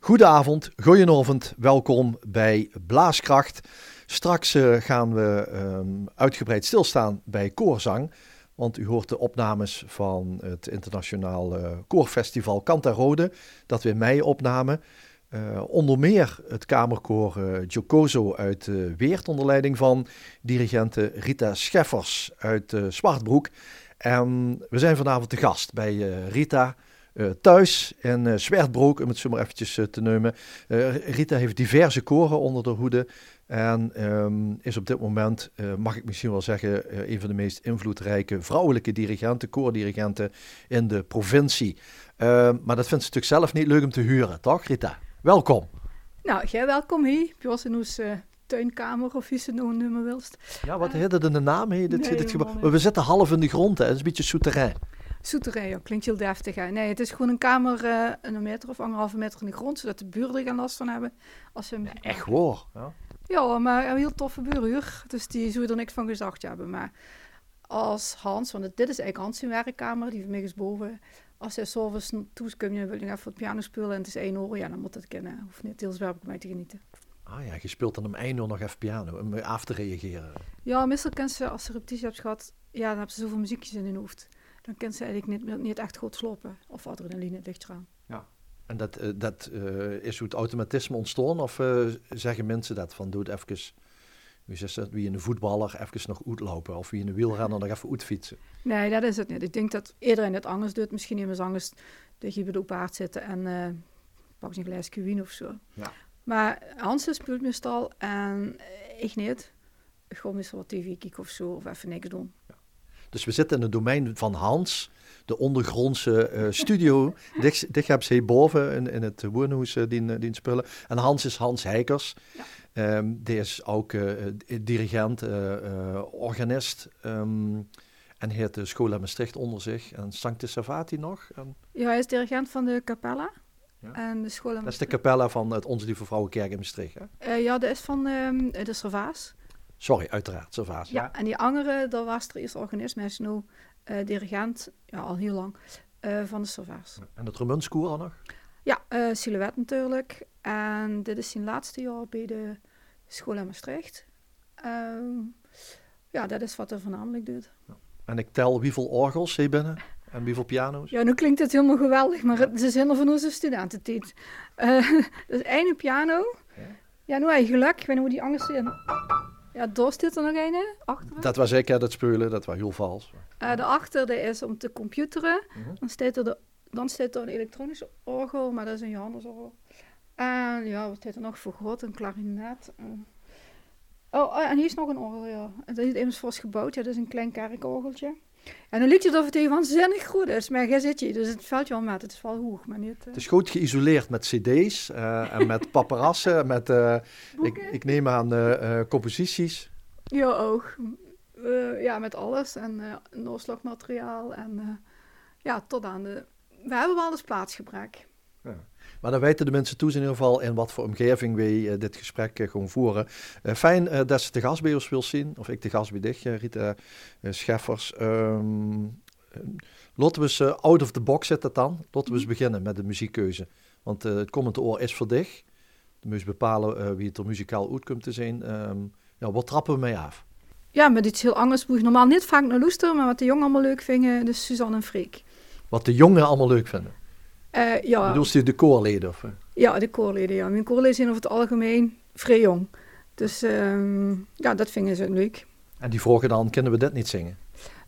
Goedenavond, goedenavond, welkom bij Blaaskracht. Straks uh, gaan we um, uitgebreid stilstaan bij koorzang. Want u hoort de opnames van het internationaal uh, koorfestival Cantarode, dat we in mei opnamen. Uh, onder meer het kamerkoor uh, Giocoso uit Weert onder leiding van dirigente Rita Scheffers uit Zwartbroek. En we zijn vanavond te gast bij Rita thuis in Zwartbroek, om het zo maar eventjes te nemen. Rita heeft diverse koren onder de hoede en um, is op dit moment, mag ik misschien wel zeggen, een van de meest invloedrijke vrouwelijke dirigenten, koordirigenten in de provincie. Ehm, maar dat vindt ze natuurlijk zelf niet leuk om te huren, toch Rita? Welkom. Nou, jij welkom hier bij ons in onze uh, tuinkamer of wie ze nou noemen wilst. Ja, wat uh, heet het in de naam? He, dit, nee, dit gebouw? We zitten half in de grond, hè. het is een beetje souterrain. Souterrain, ja, klinkt heel deftig. Hè. Nee, het is gewoon een kamer, uh, een meter of anderhalve meter in de grond, zodat de buren er geen last van hebben. Als ze ja, echt waar? Ja. ja, maar een heel toffe buurhuur, dus die zullen er niks van gezegd hebben. Maar als Hans, want dit is eigenlijk Hans' werkkamer, die van mij is boven als hij s'avonds toekomt en wil je even het piano spelen en het is één uur, ja, dan moet dat kennen. Hoeft niet heel zwaar op mij te genieten. Ah ja, je speelt dan om één uur nog even piano, om af te reageren. Ja, meestal kan ze, als ze repetitie hebt gehad, ja, dan hebben ze zoveel muziekjes in hun hoofd. Dan kan ze eigenlijk niet, niet echt goed slopen. Of adrenaline ligt eraan. Ja. En dat, uh, dat uh, is hoe het automatisme ontstaan? Of uh, zeggen mensen dat van doe het even wie, zegt dat, wie een voetballer even nog uitlopen of wie een wielrenner nog even uitfietsen. Nee, dat is het niet. Ik denk dat iedereen het anders doet. Misschien iemand anders dat je bij de paard zitten en pak een glaasje wien of zo. Ja. Maar Hans speelt meestal en ik niet. Gewoon meestal wat tv kijken of zo of even niks doen. Ja. Dus we zitten in het domein van Hans, de ondergrondse uh, studio. hebben ze boven in, in het woonhuis uh, die, die spullen. En Hans is Hans Heikers. Ja. Um, die is ook uh, dirigent, organist. Um, en heeft de school in Maastricht onder zich. En Sancte Savati nog. En... Ja, hij is dirigent van de Capella. Ja. En de school Dat is de Capella van het Onze Lieve Vrouwenkerk in Maastricht, hè? ja, dat is van um, de Servaas. Sorry, uiteraard, Servaas. Ja, en die andere, dat was er eerst organist, maar hij is nu dirigent, ja, al heel lang, van de Servaas. En de Tremunskoor nog? Ja, uh, Silhouette natuurlijk. En dit is zijn laatste jaar bij de school in Maastricht. Um, ja, dat is wat er voornamelijk doet. Ja. En ik tel hoeveel orgels je binnen en hoeveel piano's? Ja, nu klinkt het helemaal geweldig, maar ja. ze zijn er van onze studententijd. Uh, dus één piano. Ja, ja nu eigenlijk, ik weet niet hoe die anders zijn. Ja, daar zit er nog een achter. Dat was ik, dat spelen, dat was heel vals. Uh, daarachter dat is om te computeren. Uh -huh. dan, staat er de, dan staat er een elektronische orgel, maar dat is een Johannesorgel. En ja, wat heet er nog voor God? Een klarinet. Oh, oh, en hier is nog een orgel, ja. Dat is even vast gebouwd. Ja, dat is een klein kerkorgeltje. En dan liet je het of het even waanzinnig goed is. Maar jij zit je, dus het valt je wel met. Het is wel hoog, maar niet... Uh... Het is goed geïsoleerd met cd's uh, en met paparazzen. met, uh, ik, ik, neem aan composities. Ja, ook. ja, met alles. En noorslagmateriaal. En ja, tot aan de... We hebben wel eens plaatsgebrek. Maar dan weten de mensen toe in ieder geval in wat voor omgeving wij uh, dit gesprek uh, gewoon voeren. Uh, fijn dat ze de gast bij ons wil zien, of ik de gast bij dich, Rita Scheffers. Um, laten we eens out of the box zetten dan. Laten we eens beginnen met de muziekkeuze. Want het komende oor is voor dich. De moet bepalen wie het er muzikaal uit komt te zijn. Um, ja, wat trappen we mee af? Ja, met iets heel anders je normaal niet vaak naar luisteren, maar wat de jongen allemaal leuk vinden, dus Suzanne en Freek. Wat de jongen allemaal leuk vinden? Uh, ja. De koorleden? Of? Ja, de koorleden, ja. Mijn koorleden zijn over het algemeen vrij jong. Dus um, ja, dat vinden ze leuk. En die vroegen dan, kunnen we dit niet zingen?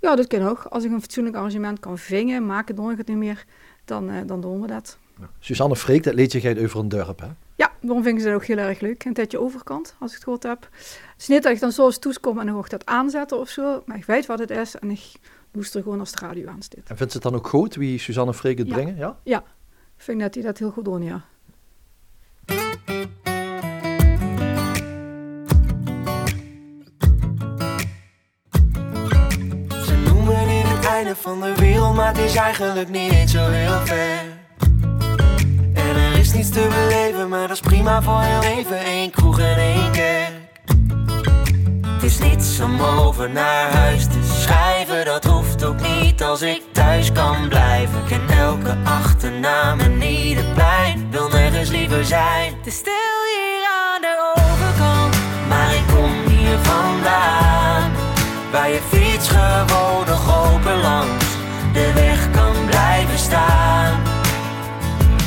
Ja, dat kan ook. Als ik een fatsoenlijk arrangement kan vingen, maken, dan het niet meer, dan, uh, dan doen we dat. Ja. Suzanne Freek, dat liedje gaat over een dorp, hè? Ja, daarom vinden ze dat ook heel erg leuk. Een tijdje overkant, als ik het gehoord heb. Het is niet dat ik dan zo eens toeskom en dan hoor ik dat aanzetten of zo, maar ik weet wat het is en ik er gewoon als de radio aanstaat. En vindt ze het dan ook goed wie Suzanne Freek het ja. brengen? Ja? ja, vind dat hij dat heel goed doet, ja. Ze noemen dit het einde van de wereld, maar het is eigenlijk niet zo heel ver. En er is niets te beleven, maar dat is prima voor heel even. één kroeg en één kerk. Het is niets om over naar huis te schrijven, dat hoeft ook niet als ik thuis kan blijven. Ken elke achternaam en ieder plein, wil nergens liever zijn. Te stil hier aan de overkant, maar ik kom hier vandaan. Waar je fiets gewoon nog open langs de weg kan blijven staan.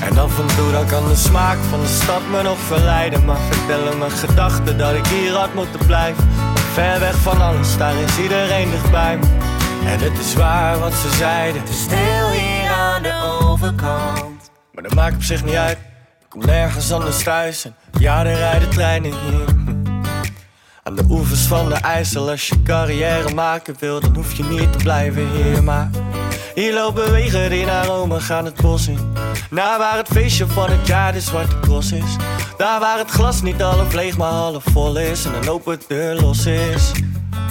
En af en toe dan kan de smaak van de stad me nog verleiden Maar vertellen mijn gedachten dat ik hier had moeten blijven Ver weg van alles, daar is iedereen dichtbij En het is waar wat ze zeiden. Te stil hier aan de overkant. Maar dat maakt op zich niet uit. Ik kom nergens anders thuis. En ja, er rijden treinen hier. Aan de oevers van de IJssel Als je carrière maken wil, dan hoef je niet te blijven hier Maar hier lopen wegen die naar Rome gaan het bos in. Naar waar het feestje van het jaar de zwarte cross is. Daar waar het glas niet half leeg maar half vol is. En een open deur los is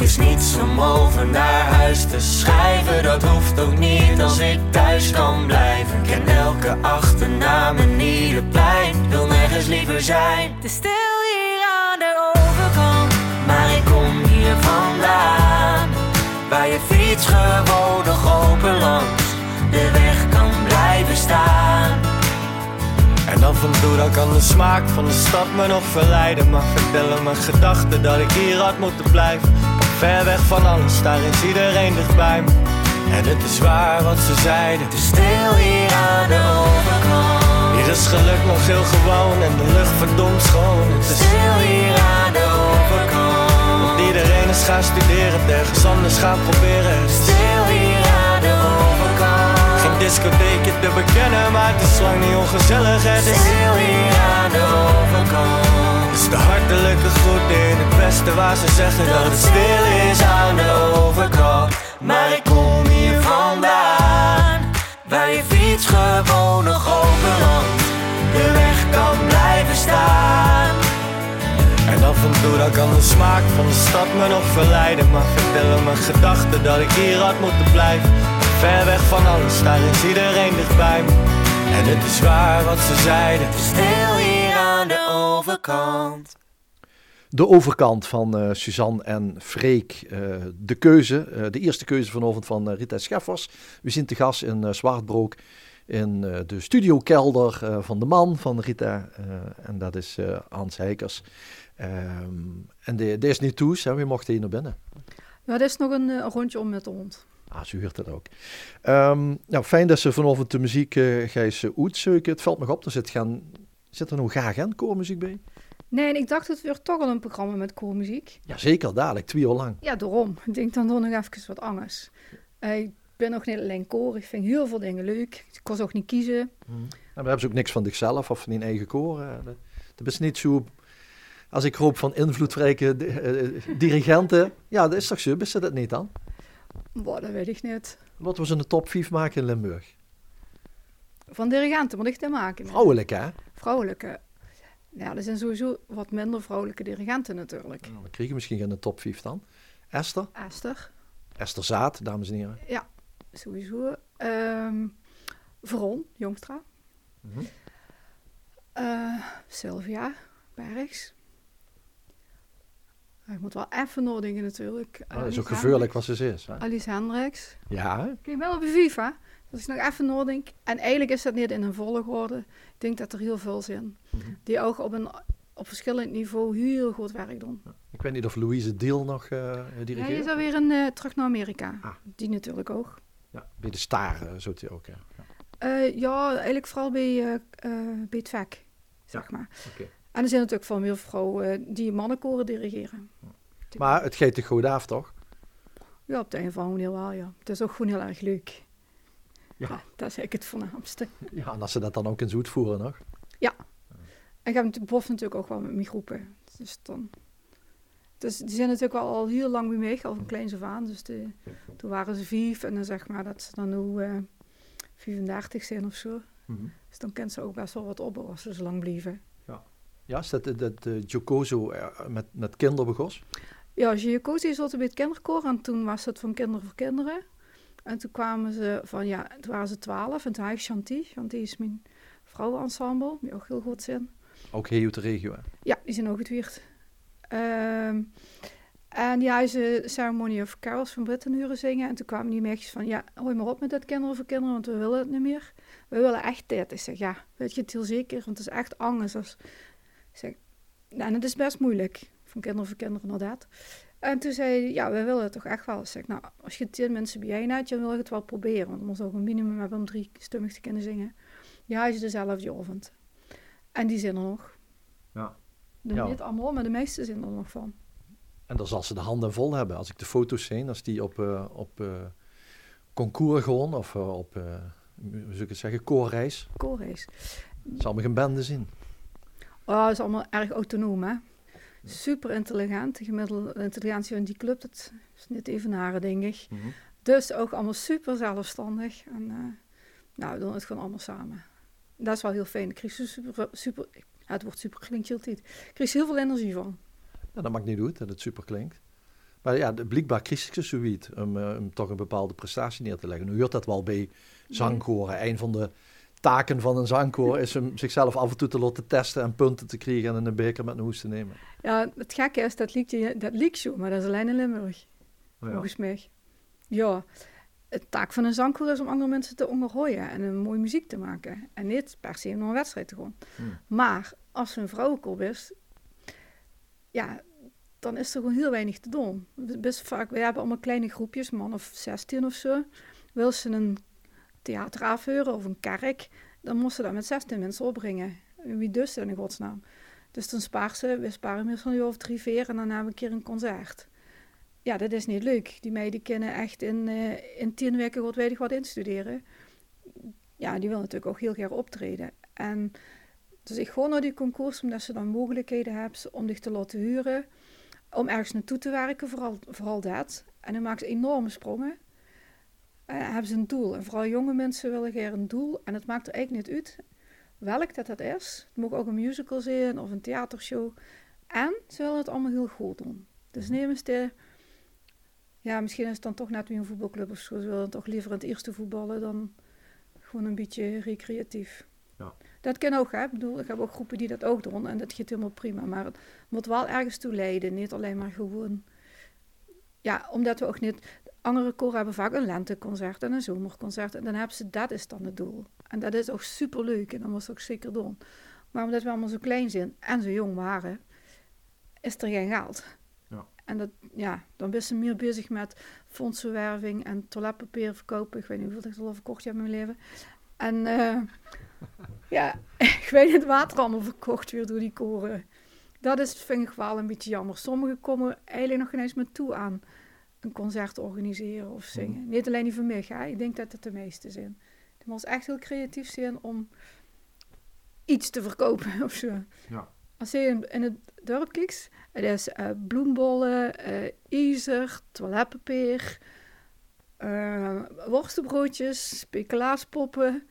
is niets om over naar huis te schrijven, dat hoeft ook niet als ik thuis kan blijven. Ken elke achternaam en ieder plein, wil nergens liever zijn. Te stil hier aan de overkant, maar ik kom hier vandaan. Waar je fiets gewoon nog open langs de weg kan blijven staan. En en toe dan kan de smaak van de stad me nog verleiden Maar vertellen mijn gedachten dat ik hier had moeten blijven Ver weg van alles, daar is iedereen dichtbij me En het is waar wat ze zeiden Te stil hier aan de overkant. Hier is geluk nog heel gewoon en de lucht verdomd schoon Het is Stil hier aan de overkant. iedereen is gaan studeren, het ergens anders gaan proberen Het is Stil hier aan de overkant. geen discotheekje te bekennen, maar het is lang niet ongezellig Het is Stil hier aan de overkant. Is de hartelijke groet in het westen waar ze zeggen dat het stil is aan de overkant. Maar ik kom hier vandaan. Waar je fiets gewoon nog open langs de weg kan blijven staan. En af en toe dan kan de smaak van de stad me nog verleiden. Maar vertellen mijn gedachten dat ik hier had moeten blijven. Ver weg van alles, daar is iedereen dichtbij me. En het is waar wat ze zeiden. Stil overkant. De overkant van eh, Suzanne en Freek. eh, de keuze, eh, de eerste keuze vanavond van Rita Scheffers. We zien te gast in eh, Zwartbroek in eh, de studiokelder eh, van de man van Rita. eh, en dat is eh, Hans Heikers. Ehm, en de, de is niet toes, hè, we mochten hier naar binnen. Ja, dit is nog een, een rondje om met de hond. Ah, zo hoort het ook. Ehm, nou, fijn dat ze vanavond de muziek uh, Gijs. Het valt me op, er zit, gaan, zit er nog graag en koormuziek bij? Nee, en ik dacht het weer toch al een programma met koormuziek. Ja, zeker, dadelijk, twee uur lang. Ja, daarom. Ik denk dan nog even wat anders. Eh, ik ben nog niet alleen koor, ik vind heel veel dingen leuk. Ik kon ze ook niet kiezen. En dan hebben ze ook niks van zichzelf of van hun eigen koor. eh. Dat, is niet zo... Als ik hoop van invloedrijke di- eh, dirigenten, ja, dat is toch zo? Is ze dat niet dan? Boah, dat weet ik niet. Wat was in de top 5 maken in Limburg? Van dirigenten moet ik te maken. Vrouwelijk, hè? Vrouwelijke. Ja, er zijn sowieso wat minder vrouwelijke dirigenten natuurlijk. Nou, dan kreeg je misschien in de top 5 dan. Esther, Esther, Esther Zaat, dames en heren. ja, sowieso. Ehm Veron, Jongstra. Mhm. Eh, Sylvia, Bergs. Ik moet wel even nadenken natuurlijk. Oh, dat is ook gevaarlijk wat ze is. Hè? Alice Hendricks. Ja, hè? Kijk wel op de FIFA. Dat is nog even nadenk. En eigenlijk is dat niet in een volgorde. Ik denk dat er heel veel zijn. Mhm. Die ook op een op verschillend niveau heel goed werk doen. Ik weet niet of Louise Deal nog eh Ja, dirigeert. die is alweer een, eh, terug naar Amerika. Ah. Die natuurlijk ook. Ja, bij de Staar, eh, zo te ook. Ja. Eh, ja, eigenlijk vooral bij, eh, eh, bij het vak, zeg maar. oké. En er zijn natuurlijk veel meer vrouwen eh, die mannenkoren dirigeren. Maar het gaat toch goed af, toch? Ja, op de een of andere manier wel, ja. Het is ook gewoon heel erg leuk. Ja. Ja, dat is eigenlijk het voornaamste. Ja, en als ze dat dan ook eens uitvoeren nog. En ik heb bof natuurlijk ook wel met mijn groepen. Dus dan... Dus die zijn natuurlijk al, al heel lang bij mij, al van kleins af aan. Dus de, toen waren ze vijf en dan zeg maar dat ze dan nu eh 35 zijn of zo. Dus dan kent ze ook best wel wat op als ze zo lang blijven. Ja, is dat, Jocoso eh, met, met kinderbegos? Ja, Giacosi zat bij het kinderkoor en toen was het van kinderen voor kinderen. En toen kwamen ze van, ja, toen waren ze twaalf en toen had ik Chanty. Chanty is mijn vrouwenensemble, die ook heel goed zijn. Ook heel uit de regio. hè? Ja, die zijn ook het weert. Ehm, En die hadden ze Ceremony of Carols van Britten huren zingen. En toen kwamen die meisjes van, ja, hoi maar op met dat kinderen voor kinderen, want we willen het niet meer. We willen echt dit. Ik zeg, ja, weet je het heel zeker? Want het is echt angst. Als... Ik zeg, nou, en het is best moeilijk. Van kinderen voor kinderen, inderdaad. En toen zei hij, ja, we willen het toch echt wel. Ik zeg, nou, als je tien mensen bijeen dan wil je het wel proberen. Want er moest ook een minimum hebben om drie stummig te kunnen zingen. Ja, als je dezelfde. En die zijn er nog. Ja. De, Ja. Niet allemaal, maar de meeste zijn er nog van. En dan zal ze de handen vol hebben. Als ik de foto's zie, als die op, eh, op eh, concours gewoon, of eh, op, hoe zou ik het zeggen, koorreis, Koolrace. zal me geen bende zien. Oh, dat is allemaal erg autonoom, hè. Super intelligent. De gemiddelde intelligentie van die club, dat is niet evenaren, denk ik. Dus ook allemaal super zelfstandig. En eh, nou, we doen het gewoon allemaal samen. Dat is wel heel fijn. Ik kreeg super, super ja, het woord super klinkt heel tijd. Ik kreeg heel veel energie van. Ja, dat maakt niet uit dat het super klinkt. Maar ja, de- blijkbaar ik ze zoiets om, eh, om toch een bepaalde prestatie neer te leggen. Nu hoort dat wel bij zangkoren. Een van de taken van een zangkoor is om zichzelf af en toe te laten testen en punten te krijgen en een beker met een hoes te nemen. Ja, het gekke is, dat liedje, dat liedje, maar dat is alleen in Limburg, volgens mij. Ja, het taak van een zangkoor is om andere mensen te onderhooien en een mooie muziek te maken. En niet per se om een wedstrijd te gaan. Hmm. Maar als een vrouwenkoor is, ja, dan is er gewoon heel weinig te doen. Best vaak, we hebben allemaal kleine groepjes, man of 16 of zo. Wil ze een theater afhuren of een kerk, dan moesten ze dat met 16 mensen opbrengen. Wie dus in godsnaam? Dus dan spaar ze, we sparen meestal of drie, vier en dan we een keer een concert. Ja, dat is niet leuk. Die meiden kunnen echt in, eh, in tien weken wat weet ik wat instuderen. Ja, die willen natuurlijk ook heel graag optreden. En dus ik ga naar die concours omdat ze dan mogelijkheden hebben om zich te laten huren. Om ergens naartoe te werken, vooral, vooral dat. En dan maken ze enorme sprongen. Eh, hebben ze een doel. En vooral jonge mensen willen graag een doel. En het maakt er eigenlijk niet uit welk dat dat is. Het mag ook een musical zijn of een theatershow. En ze willen het allemaal heel goed doen. Dus nemen ze de... Ja, misschien is het dan toch net weer een voetbalclub of zo. Ze willen toch liever in het eerste voetballen dan gewoon een beetje recreatief. Ja. Dat kan ook, hè. Ik bedoel, ik heb ook groepen die dat ook doen en dat gaat helemaal prima. Maar het moet wel ergens toe leiden, niet alleen maar gewoon... Ja, omdat we ook niet... Andere koren hebben vaak een lenteconcert en een zomerconcert. En dan hebben ze, dat is dan het doel. En dat is ook superleuk en dat ze ook zeker doen. Maar omdat we allemaal zo klein zijn en zo jong waren, is er geen geld. Ja. En dat, ja, dan ben ze meer bezig met fondsenwerving en toiletpapier verkopen. Ik weet niet hoeveel ik al verkocht heb in mijn leven. En eh, ja, ik weet het water allemaal verkocht weer door die koren. Dat is, vind ik wel een beetje jammer. Sommigen komen eigenlijk nog geen eens meer toe aan een concert organiseren of zingen. Niet alleen die van mij, hè. ik denk dat het de meeste zijn. Je moet echt heel creatief zijn om iets te verkopen of zo. Ja. Als je in, in het dorp kijkt, het is eh, bloembollen, eh ijzer, toiletpapier, eh, worstenbroodjes, speculaaspoppen.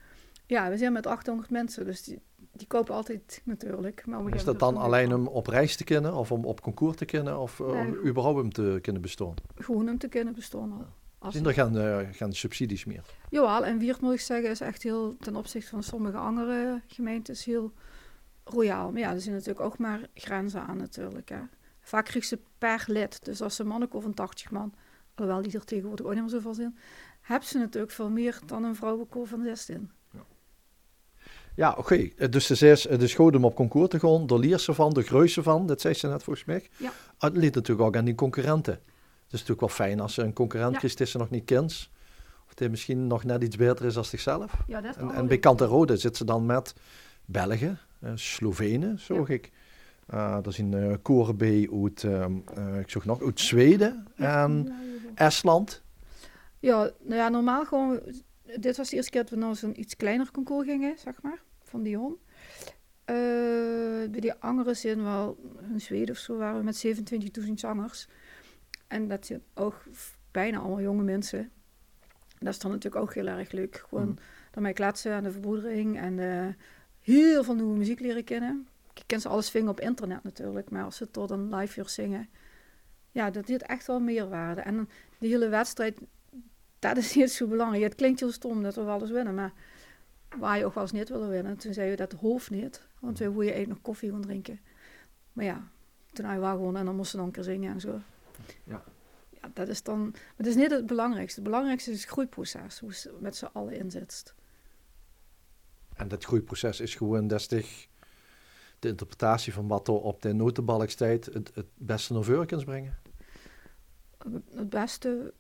Ja, we zijn met 800 mensen, dus die, die kopen altijd natuurlijk. Maar Is dat dan alleen om op reis te kunnen of om op concours te kunnen of eh, om überhaupt om te kunnen bestaan? Gewoon om te kunnen bestaan al. Als- Zijn er geen, eh, geen subsidies meer? Jawel, en Wiert moet ik zeggen is echt heel, ten opzichte van sommige andere gemeentes, heel royaal. Maar ja, er zijn natuurlijk ook maar grenzen aan natuurlijk. Hè. Vaak krijg ze per lid, dus als ze mannen van 80 man, alhoewel die er tegenwoordig ook niet meer zoveel zijn, hebben ze natuurlijk veel meer dan een vrouwenkoor van 16. Ja, oké. Eh, Dus ze is het is goed om op concours te gaan. Leert ze van, de greuze van. Dat zei ze net volgens mij. Ja. Het ligt natuurlijk ook aan die concurrenten. Het is natuurlijk wel fijn als ze een concurrent Ja. die ze nog niet kent. Of die misschien nog net iets beter is dan zichzelf. Ja, dat is En, en bij Kant en Rode zit ze dan met Belgen, eh, Slovenen, zag ik. Eh er zijn eh koren bij uit, ehm, eh, ik zag nog, uit Zweden en Estland. Ja, nou ja, normaal gewoon. Dit was de eerste keer dat we naar zo'n iets kleiner concours gingen, zeg maar, van Dion. Eh bij die andere zin wel, in Zweden of zo, waren we met 27.000 zangers. En dat zijn ook bijna allemaal jonge mensen. Dat is dan natuurlijk ook heel erg leuk. Gewoon Mhm. daarmee kletsen aan de verbroedering en eh, heel veel nieuwe muziek leren kennen. Ik ken ze alles vingen op internet natuurlijk, maar als ze tot een live uur zingen, ja, dat heeft echt wel meerwaarde. En die hele wedstrijd, dat is niet zo belangrijk. Het klinkt heel stom dat we wel eens winnen, maar waar je ook wel eens niet willen winnen. Toen zei je dat hoofd niet, want we willen eigenlijk nog koffie gaan drinken. Maar ja, toen we wel gewonnen en dan moesten we dan een keer zingen en zo. Ja. ja. Dat is dan, maar dat is niet het belangrijkste. Het belangrijkste is het groeiproces, hoe ze met z'n allen inzet. En dat groeiproces is gewoon destig de interpretatie van wat er op de notenbalkstijd het, het beste naar brengen? Het beste,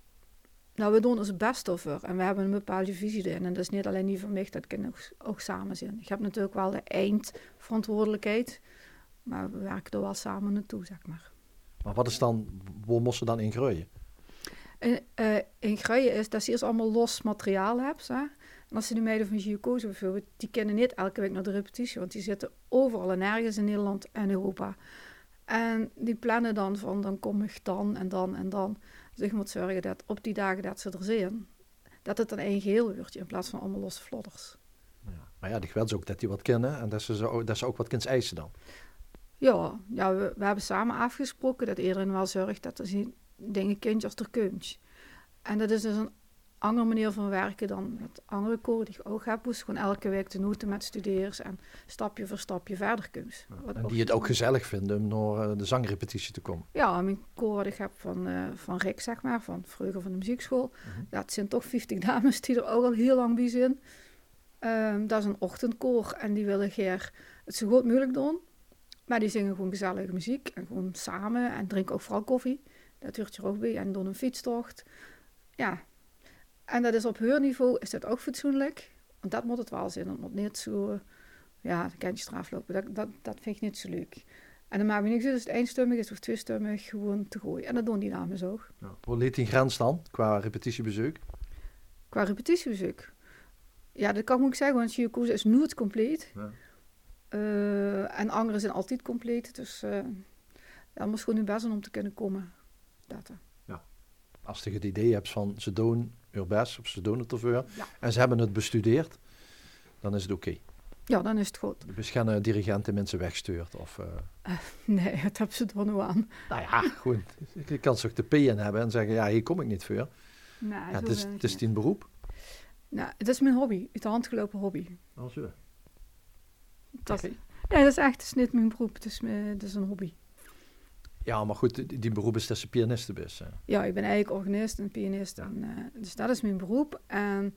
nou we doen ons best over en we hebben een bepaalde visie erin. En dat is niet alleen niet van mij, dat kan ook, ook samen zijn. Ik heb natuurlijk wel de eindverantwoordelijkheid, maar we werken er wel samen naartoe, zeg maar. Maar wat is dan, waar moest ze dan in groeien? In, uh, in groeien is dat ze eerst allemaal los materiaal hebben. Hè? En als ze de meiden van Gioco's bijvoorbeeld, die kennen niet elke week naar de repetitie, want die zitten overal en ergens in Nederland en Europa. En die plannen dan van, dan kom ik dan en dan en dan. Dus ik moet zorgen dat op die dagen dat ze er zijn, dat het een één geheel wordt in plaats van allemaal losse vlodders. Ja, maar ja, ik wil ze ook dat die wat kennen en dat ze, zo, dat ze ook wat kunnen eisen dan. Ja, ja we, we, hebben samen afgesproken dat iedereen wel zorgt dat er dingen kindjes er kunt. En dat is dus een andere manier van werken dan met andere koren die ik ook heb. Dus gewoon elke week de noten met studeers en stapje voor stapje verder kunt. Ja, en die het ook gezellig vinden om naar eh, de zangrepetitie te komen. Ja, mijn koor wat ik heb van, uh, van Rick, zeg maar, van vroeger van de muziekschool. Uh -huh. Ja, het zijn toch 50 dames die er ook al heel lang bij zijn. Um, dat is een ochtendkoor en die willen geer het zo goed mogelijk doen. Maar die zingen gewoon gezellige muziek en gewoon samen en drinken ook vooral koffie. Dat hoort je ook bij en doen een fietstocht. Ja, en dat is op niveau is dat ook fatsoenlijk. Want dat moet het wel zijn. Het moet niet zo, ja, de kantje straf lopen. Dat, dat, dat vind ik niet zo leuk. En dan maakt me niks uit als het eenstummig is of tweestummig, gewoon te gooien. En dat doen die dames ook. Ja. Hoe ligt die grens dan, qua repetitiebezoek? Qua repetitiebezoek? Ja, dat kan ik ook zeggen, want Chiyokuza is nooit compleet. Ja. Uh, en anderen zijn altijd compleet. Dus uh, dat moet gewoon nu best zijn om te kunnen komen. Dat, uh. Ja. Als je het idee hebt van ze doen hun best, of ze doen het ervoor, ja. en ze hebben het bestudeerd, dan is het oké. Okay. Ja, dan is het goed. Dus geen dirigenten mensen wegstuurt? Of, uh... nee, dat hebben ze er aan. Nou ja, goed. Je kan ze ook de P in hebben en zeggen, ja, hier kom ik niet voor. Nee, ja, het is, het is tien beroep. Nou, het is mijn hobby, uit de hand gelopen hobby. Oh, zo. Dat, okay. Ja, dat is echt, het is niet mijn beroep, het is, mijn, het is een hobby. Ja, maar goed, die, beroep is dat ze pianiste. Hè? Ja, ik ben eigenlijk organist en pianist. En, uh, dus dat is mijn beroep. En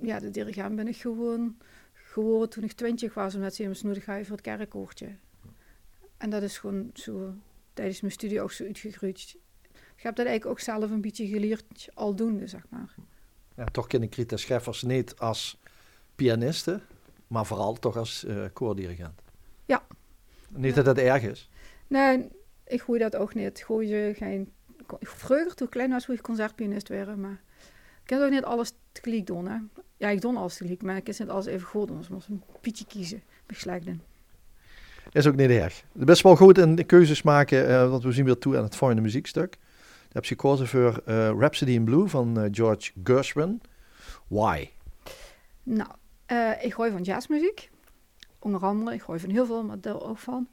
ja, de dirigent ben ik gewoon geworden toen ik twintig was. Omdat ze me nodig voor het kerkkoortje. En dat is gewoon zo tijdens mijn studie ook zo uitgegroeid. Ik heb dat eigenlijk ook zelf een beetje geleerd, aldoende, zeg maar. Ja, toch ken ik Rita Scheffers niet als pianiste, maar vooral toch als uh, koordirigent. Ja. Niet dat dat erg is. Nee, ik gooi dat ook niet. Gooi je geen... Vroeger, toen klein was, wilde ik concertpianist werden, maar... Ik kan ook niet alles tegelijk doen, hè. Ja, ik doe alles tegelijk, maar ik kan niet alles even goed doen. Dus ik moest een pietje kiezen, besluiten. Is ook niet erg. Is best wel goed in de keuzes maken, uh, want we zien weer toe aan het volgende muziekstuk. Daar heb je gekozen voor uh, Rhapsody in Blue van uh, George Gershwin. Why? Nou, ik gooi van jazzmuziek. Onder andere, ik gooi van heel veel, maar daar ook van.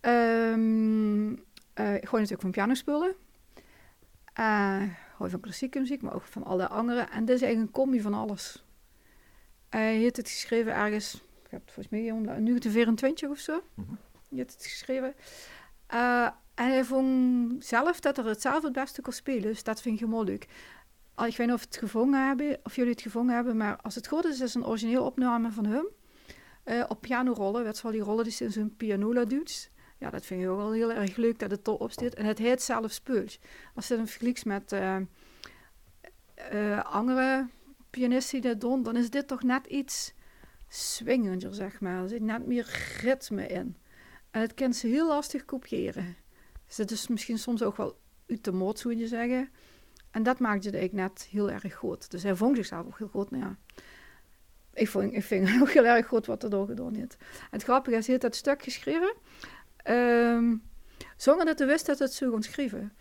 Um, uh, ik gooi natuurlijk van pianospullen. Uh, gooi van klassieke muziek, maar ook van alle andere. En dit is eigenlijk een combi van alles. Hij heeft het geschreven ergens, ik heb het volgens mij nu 1924 of zo. Mm -hmm. Je hebt het geschreven. Uh, en hij vond zelf dat er het zelf het beste kon spelen. Dus dat vind ik helemaal leuk. Ik weet niet of, het gevangen hebben, of jullie het gevangen hebben, maar als het goed is, is het een origineel opname van hem. Uh, op pianorollen, weet wel die rollen die in zijn pianola doet. Ja, dat vind ik ook wel heel erg leuk dat het erop staat. En het heet zelf speelt. Als je het vergelijkt met uh, uh, andere pianisten die dat doen, dan is dit toch net iets swingender, zeg maar. Er zit net meer ritme in. En het kan ze heel lastig kopiëren. Dus dat is misschien soms ook wel uit de mot, zou je zeggen. En dat maakt het eigenlijk net heel erg goed. Dus hij vond zichzelf ook heel goed. Nou ja, ik, vond, ik vind het ook heel erg goed wat er door gedaan is. Het grappige is, hij heeft dat stuk geschreven. Um, zonder dat hij wist dat het zo kon schrijven.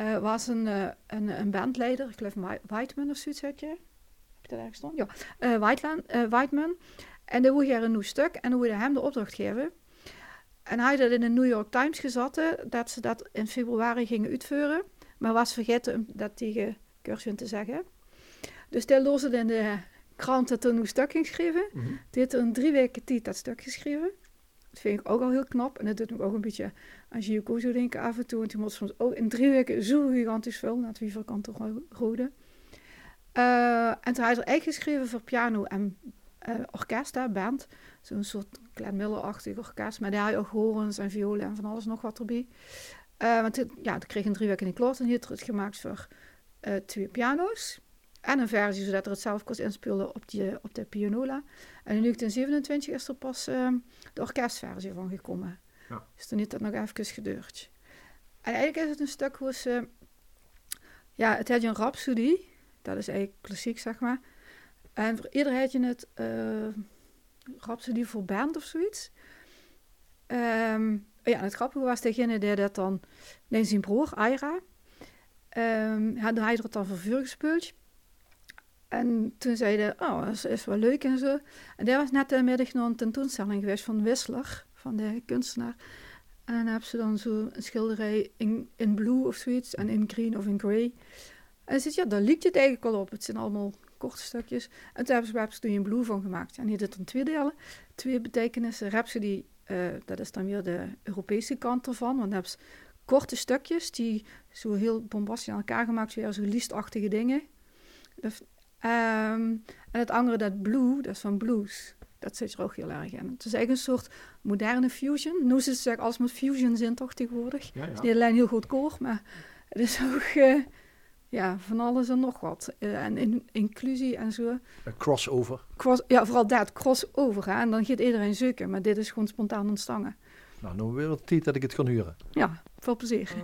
Uh, was een, uh, een, een, bandleider, ik geloof Whiteman of zoiets had je. Heb je dat ergens stond? Ja, uh, Whiteland, Whiteman. En dan wilde een nieuw stuk en dan wilde hem de opdracht geven. En hij had dat in de New York Times gezet, dat ze dat in februari gingen uitvoeren. Maar was vergeten dat tegen Gershwin te zeggen. Dus hij loste in de krant dat er een nieuw stuk ging schrijven. Mm -hmm. Die heeft er in drie weken tijd dat stuk geschreven. Dat vind ik ook al heel knap. En dat doet me ook een beetje aan zo denken af en toe. Want die moet soms ook in drie weken zo gigantisch veel naar het Wieverkant rode. Uh, en toen had hij er eigenlijk geschreven voor piano en uh, orkest, hè, band. Zo'n soort Glenn Miller-achtig orkest. Met daar ook horens en violen en van alles nog wat erbij. Uh, want ja, dat kreeg in drie weken in kloot. En hier het gemaakt voor twee piano's. En een versie zodat er het zelf kon inspelen op, die, op de pianola. En in 1927 is er pas uh, de orkestversie van gekomen. Ja. Dus toen heeft dat nog even geduurd. En eigenlijk is het een stuk hoe ze... Ja, het had je een Rhapsody. Dat is eigenlijk klassiek, zeg maar. En voor ieder had je het uh, Rhapsody voor band of zoiets. Um, ja, het grappige was, degene die dat dan... Nee, zijn broer, Aira... Um, had hij er dan voor vuur gespeeld. En toen zeiden oh, dat is, wel leuk en zo. En daar was net de middag nog een tentoonstelling geweest van Wissler, van de kunstenaar. En dan hebben ze dan zo een schilderij in, in blue of zoiets, en in green of in grey. En ze ja, daar liep het eigenlijk al op. Het zijn allemaal korte stukjes. En toen hebben ze Rhapsody in blue van gemaakt. En die dit dan twee delen, twee betekenissen. Rhapsody, uh, dat is dan weer de Europese kant ervan, want dan hebben ze korte stukjes die zo heel bombastisch aan elkaar gemaakt, weer zo liestachtige dingen. Um, en het andere, dat blue, dat is van blues. Dat zit er ook heel erg in. Het is eigenlijk een soort moderne fusion. Nu is het zeg, alles met fusion zin toch tegenwoordig. Ja, ja. Het is niet alleen heel goed koor, maar het is ook uh, ja, van alles en nog wat. Uh, en in, inclusie en zo. Een crossover. Cross, ja, vooral dat, crossover. Hè? En dan gaat iedereen zoeken, maar dit is gewoon spontaan ontstangen. Nou, nu weer het tijd dat ik het kan huren. Ja, veel plezier.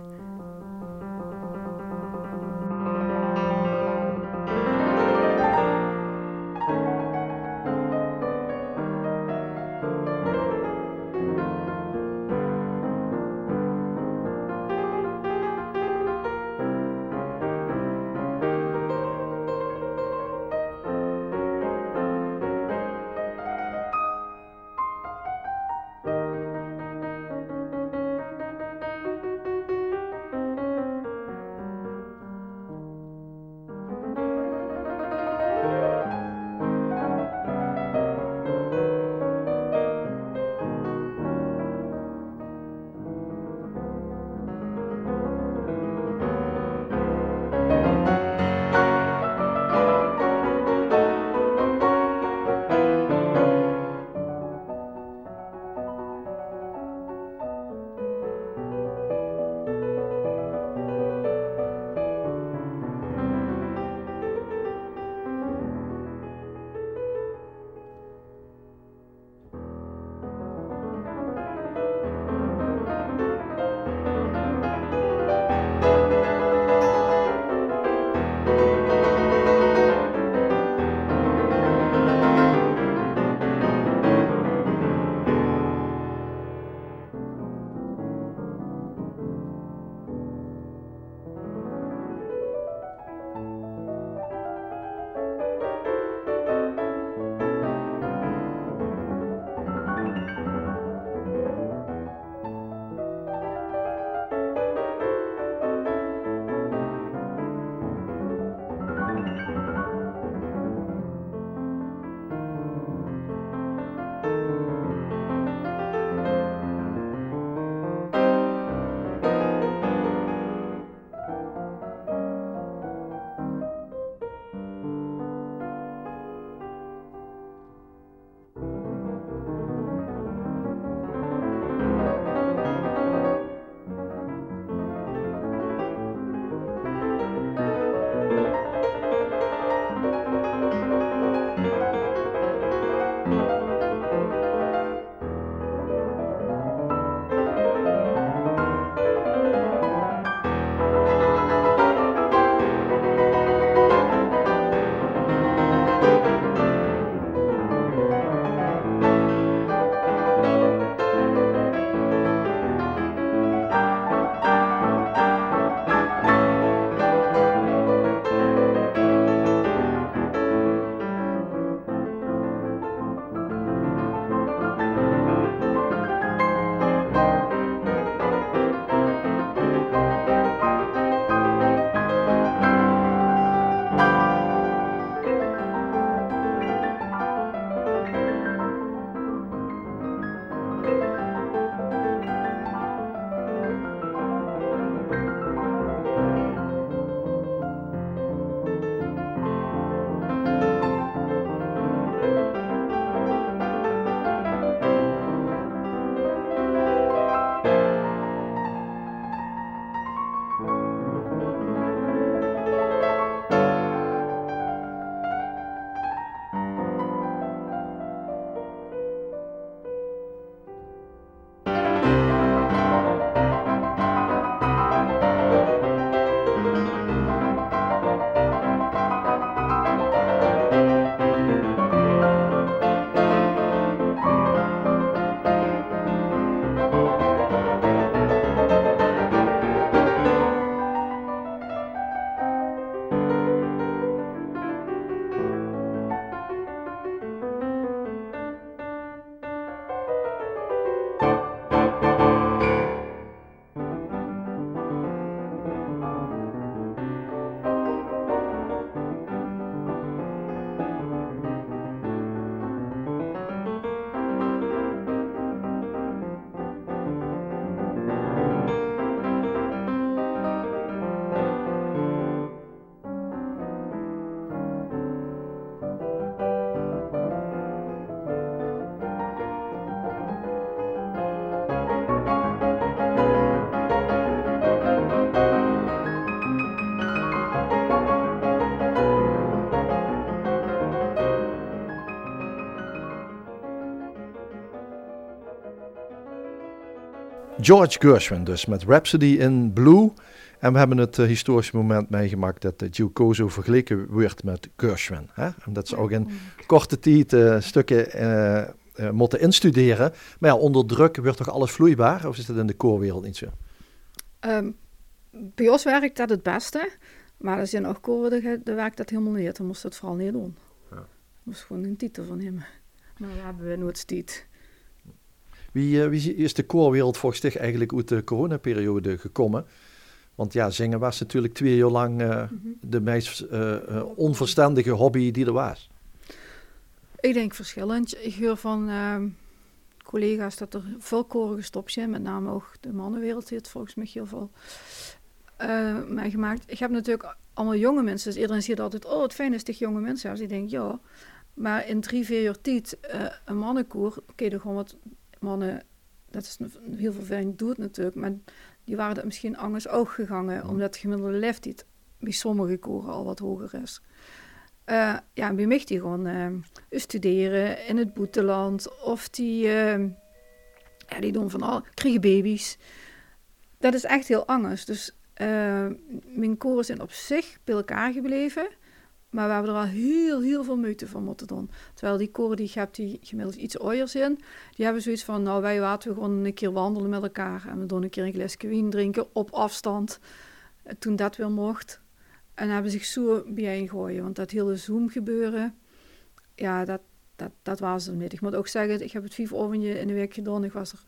George Gershwin dus, met Rhapsody in Blue. En we hebben het uh, historische moment meegemaakt dat uh, Giocoso vergeleken werd met Gershwin. Hè? En dat ze ook in korte tijd uh, stukken moeten instuderen. Maar ja, onder druk wordt toch alles vloeibaar? Of is dat in de koorwereld niet zo? Um, bij ons werkt dat het beste. Maar er zijn ook koren, daar werkt dat helemaal niet. Dan moest het vooral niet doen. Ja. Dat moest gewoon een titel van hem. Maar dat hebben we nooit tijd. Wie, uh, wie is de koorwereld volgens zich eigenlijk uit de coronaperiode gekomen? Want ja, zingen was natuurlijk twee jaar lang uh, mm -hmm. de meest uh, onverstandige hobby die er was. Ik denk verschillend. Ik hoor van ehm, collega's dat er veel koren gestopt zijn. Met name ook de mannenwereld heeft volgens mij heel veel meegemaakt. Ik heb natuurlijk allemaal jonge mensen. Dus iedereen ziet altijd, oh, het fijn is dat jonge mensen. Dus ik denk, ja. Maar in drie, vier jaar tijd, een mannenkoor, kun je gewoon wat mannen, dat is heel vervelend, doet natuurlijk, maar die waren dat misschien anders ook gegaan, omdat de gemiddelde leeftijd bij sommige koren al wat hoger is. Uh, ja, bij mij die gewoon uh, studeren in het boeteland of die, uh, ja, die doen van al, kriegen baby's. Dat is echt heel anders. Dus mijn koren zijn op zich bij elkaar gebleven. Maar we hebben er al heel, heel veel moeite van moeten doen. Terwijl die koren die hebt, die gemiddeld iets ooier zijn, die hebben zoiets van, nou wij laten we gewoon een keer wandelen met elkaar. En we doen een keer een glaasje wien drinken op afstand. Toen dat weer mocht. En hebben zich zo bijeen Want dat hele Zoom gebeuren, ja, dat, dat, dat was er niet. Ik moet ook zeggen, ik heb het vijf oventje in de week gedaan. Ik was er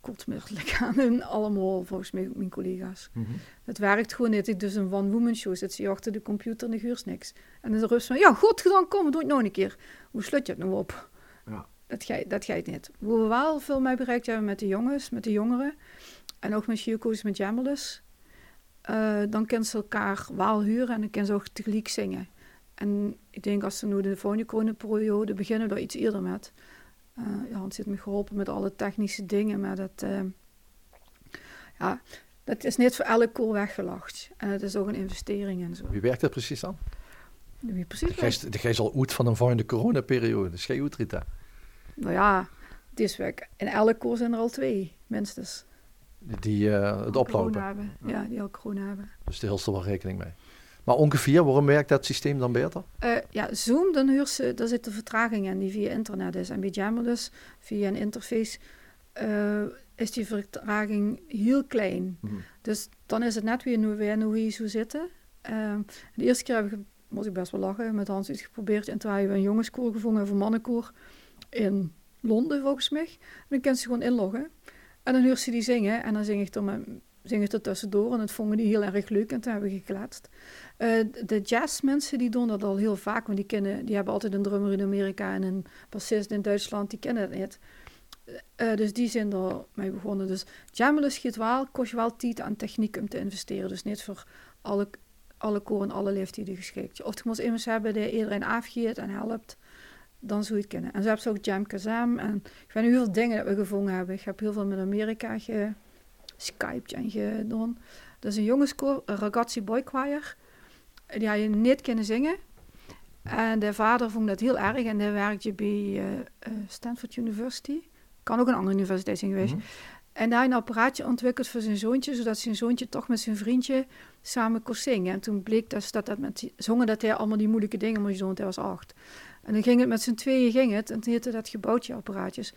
kortmiddelijk aan hun allemaal, volgens mij, mijn collega's. Mm Het werkt gewoon niet. Ik dus een one-woman show zit ze achter de computer en de huurt niks. En dan is rust van, ja, goed gedaan, kom, doe het nog een keer. Hoe sluit je het nou op? Ja. Dat ga, dat ga je niet. Hoe we wel veel mee bereikt hebben met de jongens, met de jongeren, en ook met Shioko's met Jammerlus, uh, dan kunnen ze elkaar wel huren en dan kunnen ze ook tegelijk zingen. En ik denk als ze nu de volgende periode beginnen, daar iets eerder met. Uh, Hans heeft me geholpen met alle technische dingen, maar dat, uh, ja, dat is niet voor elke kool weggelacht. En het is ook een investering en zo. Wie werkt dat precies dan? Wie precies de gij al uit van een volgende coronaperiode. Dus jij uit, Rita? Nou ja, is werk. In elke kool zijn er al twee, minstens. Die uh, het oplopen? Hebben. Ja. die al corona hebben. Dus daar hield er wel rekening mee. Maar ongeveer, waarom werkt dat systeem dan beter? Uh, ja, Zoom, dan huurt ze, daar zit de vertraging in die via internet is. En bij Jammer dus, via een interface, uh, is die vertraging heel klein. Mhm. Dus dan is het net weer hoe we nu hier zo zitten. Uh, de eerste keer heb ik, moet ik best wel lachen, met Hans iets geprobeerd. En toen hebben we een jongenskoor gevonden, een mannenkoor, in Londen volgens mij. En dan kan ze gewoon inloggen. En dan huurt ze die zingen. En dan zing ik er, met, zing ik er tussendoor. En dat vonden die heel erg leuk. En toen hebben we gekletst. Uh, de jazzmensen die doen dat al heel vaak, want die, kennen, die hebben altijd een drummer in Amerika en een bassist in Duitsland, die kennen het niet. Uh, dus die zijn er mee begonnen. Dus jammelen schiet wel, kost je wel tijd aan techniek om te investeren. Dus niet voor alle, alle koren en alle leeftijden geschikt. Of je moet iemand hebben die iedereen afgeeft en helpt, dan zou je het kennen. En zo hebben ze ook Jam Kazam. En ik weet niet hoeveel dingen dat we gevonden hebben. Ik heb heel veel met Amerika geskyped en gedaan. Dat is een jongenskoor, een ragazzi boy choir die had je niet kunnen zingen. En de vader vond dat heel erg en hij werkte bij uh, Stanford University. Kan ook een andere universiteit zijn geweest. Mhm. En daar een apparaatje ontwikkeld voor zijn zoontje, zodat zijn zoontje toch met zijn vriendje samen kon zingen. En toen bleek dat, dat, dat met zongen dat hij allemaal die moeilijke dingen moest doen, want hij was acht. En dan ging het met z'n tweeën, ging het, en toen heette dat gebouwtje apparaatjes.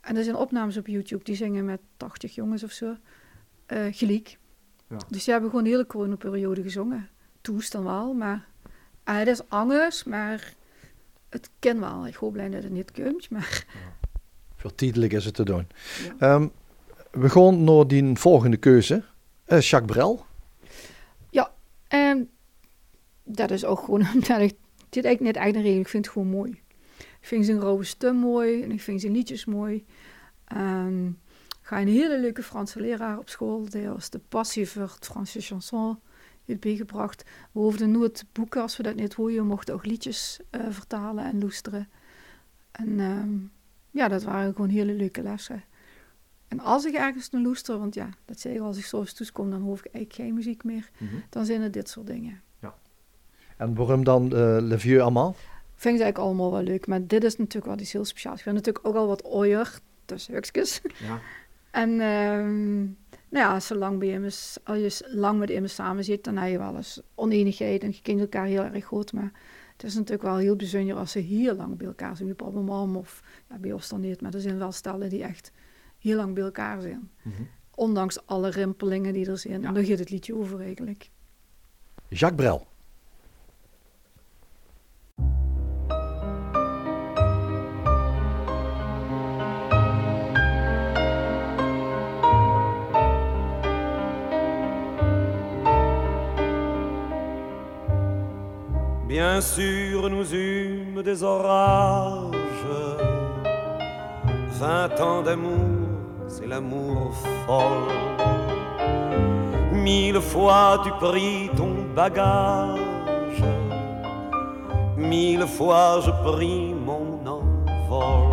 En er zijn opnames op YouTube, die zingen met 80 jongens of zo, uh, gelijk. Ja. Dus die hebben gewoon de hele coronaperiode gezongen toest dan wel, maar uh, het is anders, maar het ken wel. Ik hoop blij dat het niet kunt, maar... Voor tijdelijk is het te doen. Ehm, we gaan naar die volgende keuze. Uh, Jacques Brel. Ja, en dat is ook gewoon omdat ik dit eigenlijk net eigen reden. Ik vind het gewoon mooi. Ik vind zijn rauwe stem mooi en ik vind zijn liedjes mooi. Um, ik ga een hele leuke Franse leraar op school. Die was de passie voor het Franse chanson bijgebracht. We hoefden nooit boeken als we dat niet hoorden. We mochten ook liedjes uh, vertalen en loesteren. En ehm, ja, dat waren gewoon hele leuke lessen. En als ik ergens naar loester, want ja, dat zei ik als ik zo eens kom, dan hoef ik eigenlijk geen muziek meer. Mhm. Dan zijn het dit soort dingen. Ja. En waarom dan uh, Le Vieux Amant? Vind ik eigenlijk allemaal wel leuk, maar dit is natuurlijk wel iets heel speciaals. Ik vind natuurlijk ook al wat ooier, tussen hukjes. Ja. En ehm, nou ja, zolang bij is, als je lang met hem samen zit, dan heb je wel eens oneenigheid en je kent elkaar heel erg goed. Maar het is natuurlijk wel heel bijzonder als ze heel lang bij elkaar zijn. Bij papa en mam of ja, bij ons dan niet. Maar er zijn wel stellen die echt heel lang bij elkaar zijn. Mhm. Ondanks alle rimpelingen die er zijn. En daar gaat het liedje over eigenlijk. Jacques Brel. Bien sûr, nous eûmes des orages. Vingt ans d'amour, c'est l'amour folle. Mille fois tu pris ton bagage. Mille fois je pris mon envol.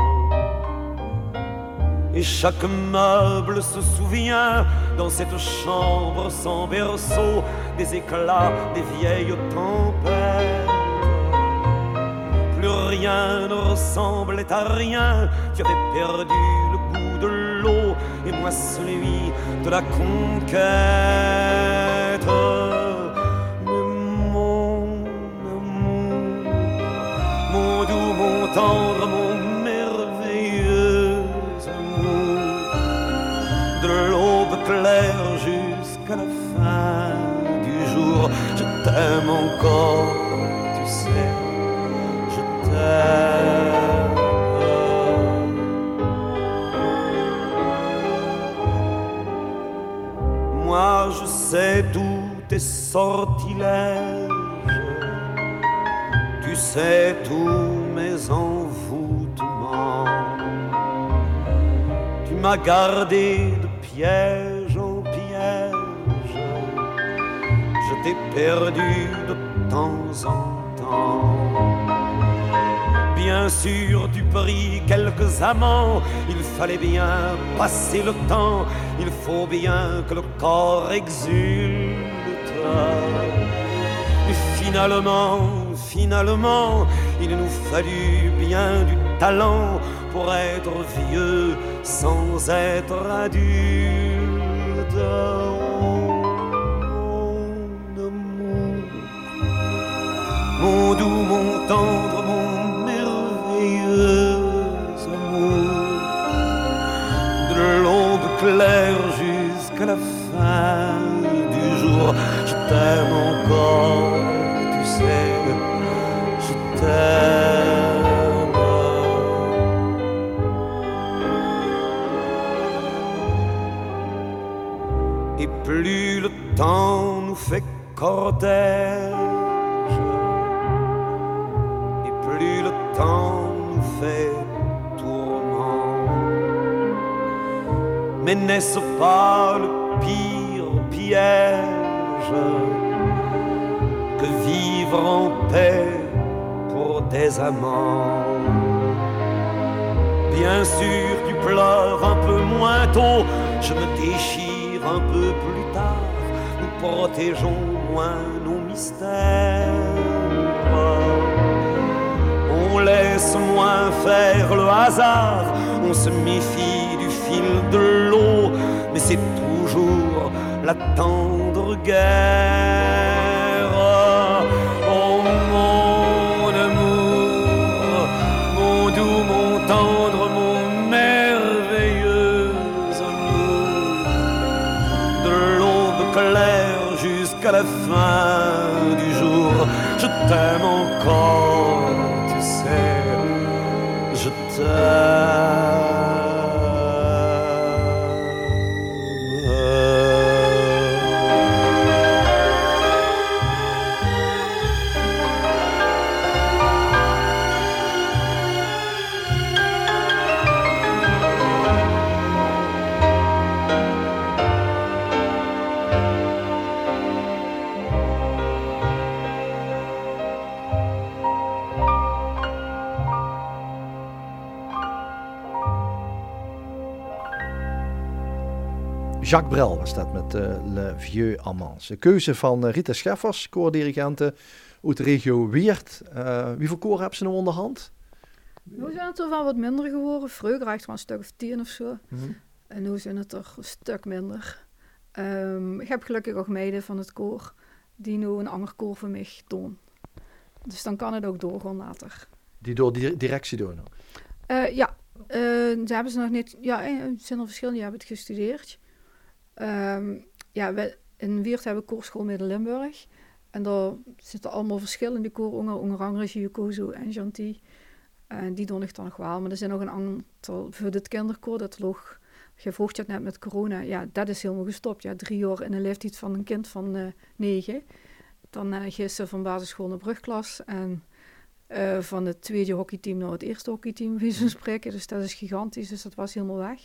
Et chaque meuble se souvient dans cette chambre sans berceau des éclats des vieilles tempêtes. Rien ne ressemblait à rien, tu avais perdu le goût de l'eau et moi celui de la conquête. Mais mon amour, mon doux, mon tendre, mon merveilleux amour, de l'aube claire jusqu'à la fin du jour, je t'aime encore, sais tous tes sortilèges, tu sais tous mes envoûtements. Tu m'as gardé de piège en piège, je t'ai perdu de temps en temps. Bien sûr, tu pris quelques amants, il fallait bien passer le temps, il faut bien que le corps exulte. Et finalement, finalement, il nous fallut bien du talent pour être vieux sans être adulte. Mon doux, mon tendre, mon jusqu'à la fin du jour, je t'aime encore, tu sais, je t'aime. Et plus le temps nous fait cortège, Mais n'est-ce pas le pire piège que vivre en paix pour des amants? Bien sûr, tu pleures un peu moins tôt, je me déchire un peu plus tard, nous protégeons moins nos mystères. On laisse moins faire le hasard, on se méfie du fil de la tendre guerre. Jacques Brel was dat met eh, Le Vieux Amants. De keuze van eh, Rita Scheffers, koordirigente uit de regio Weert. Eh, wie voor koor hebben ze nou onderhand? Nu zijn het er wel wat minder geworden. Vroeger echt wel een stuk of tien of zo. Mhm. En nu zijn het er een stuk minder. Ehm, ik heb gelukkig ook meiden van het koor die nu een ander koor voor mij doen. Dus dan kan het ook doorgaan later. Die door die directie doen? Uh, ja, uh, ze hebben ze nog niet. Ja, er zijn er verschillende die hebben het gestudeerd. Um, ja, we, in Weert hebben we koorschool Midden-Limburg. En daar zitten allemaal verschillende onder andere Giocozo en Janty. En die doen ik dan nog wel. Maar er zijn nog een aantal voor dit kinderkoor, dat log. Je vroeg het net met corona. Ja, dat is helemaal gestopt. Ja, drie jaar in de leeftijd van een kind van uh, negen. Dan uh, ze van basisschool naar brugklas. En uh, van het tweede hockeyteam naar het eerste hockeyteam, wie zo spreken. Dus dat is gigantisch. Dus dat was helemaal weg.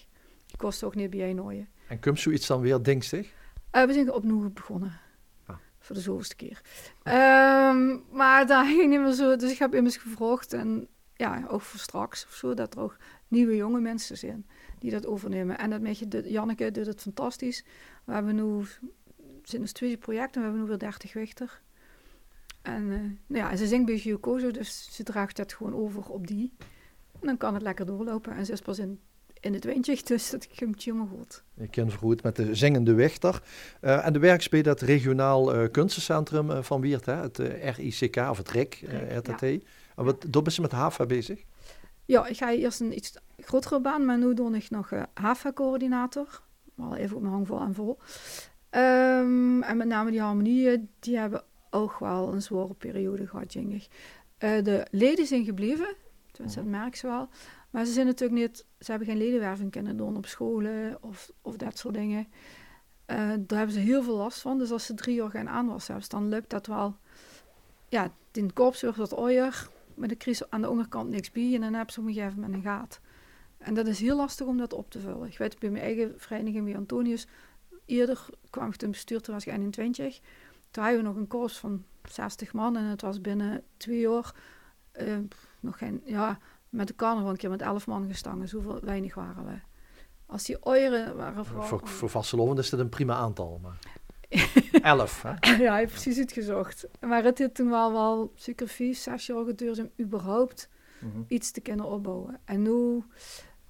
Die kost ook niet bij nooien. En komt zoiets dan weer dingstig? Uh, we zijn opnieuw begonnen. Ah. Voor de zoveelste keer. Um, maar daar ging niet meer zo. Dus ik heb immers gevraagd. En ja, ook voor straks of zo. Dat er ook nieuwe jonge mensen zijn die dat overnemen. En dat met je, Janneke doet het fantastisch. We hebben nu, dus twee projecten. We hebben nu weer 30 wichter. En, uh, nou ja, ze zingt bij Giocozo, dus ze draagt dat gewoon over op die. En dan kan het lekker doorlopen. En ze is pas in, in het windje, dus dat komt helemaal goed. Ik ken vergoed met de zingende wichter. Uh, en de werk bij dat regionaal uh, kunstencentrum van Wiert, hè? het RICK of het RIC, RTT. Ja. En wat, daar ben je met HAVA bezig? Ja, ik ga eerst een iets grotere baan, maar nu doe ik nog HAVA-coördinator. Wel even op mijn hang vol en vol. Um, en met name die harmonieën, die hebben ook wel een zware periode gehad, denk ik. De leden zijn gebleven, tenminste dat merk ze wel. Maar ze zijn natuurlijk niet, ze hebben geen ledenwerving kunnen doen op scholen of, of dat soort dingen. Uh, daar hebben ze heel veel last van. Dus als ze drie jaar geen aanwas hebben, dan lukt dat wel. Ja, in korps wordt wat ooier, met de crisis aan de onderkant niks bij en dan hebben ze op een gegeven moment een gaat. En dat is heel lastig om dat op te vullen. Ik weet bij mijn eigen vereniging, bij Antonius, eerder kwam ik ten bestuur, toen was ik 21. Toen hadden we nog een koers van 60 man en het was binnen twee jaar uh, nog geen, ja, met de carnaval een keer met 11 man gestangen. Zoveel weinig waren we. Als die oieren waren vooral... Voor, voor Vasteloven is dat een prima aantal, maar... 11, hè? ja, hij heeft precies het gezocht. Maar het heeft toen wel, wel zeker vier, zes jaar geduurd om überhaupt mm -hmm. iets te kunnen opbouwen. En nu,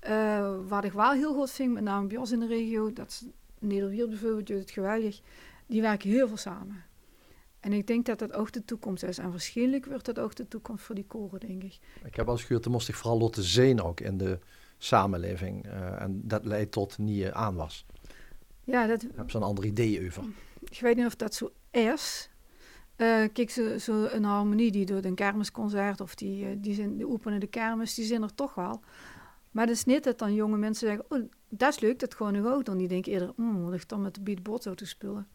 uh, wat ik wel heel goed vind, met name bij ons in de regio, dat Nederwierd bijvoorbeeld doet het geweldig, die werken heel veel samen. En ik denk dat dat ook de toekomst is. En waarschijnlijk wordt dat ook de toekomst voor die koren, denk ik. Ik heb als gehoord, moest ik vooral laten zien ook in de samenleving. Uh, en dat leidt tot nieuwe aanwas. Ja, dat... Ik heb zo'n ander idee over. Ik weet niet of dat zo is. Uh, kijk, zo, zo, een harmonie die door een kermisconcert of die, die, zijn, die openen de kermis, die zijn er toch wel. Maar het is niet dat dan jonge mensen zeggen, oh, dat is leuk, dat gewoon nog ook. Dan die denken eerder, wat ik dan met de beatbox te spelen.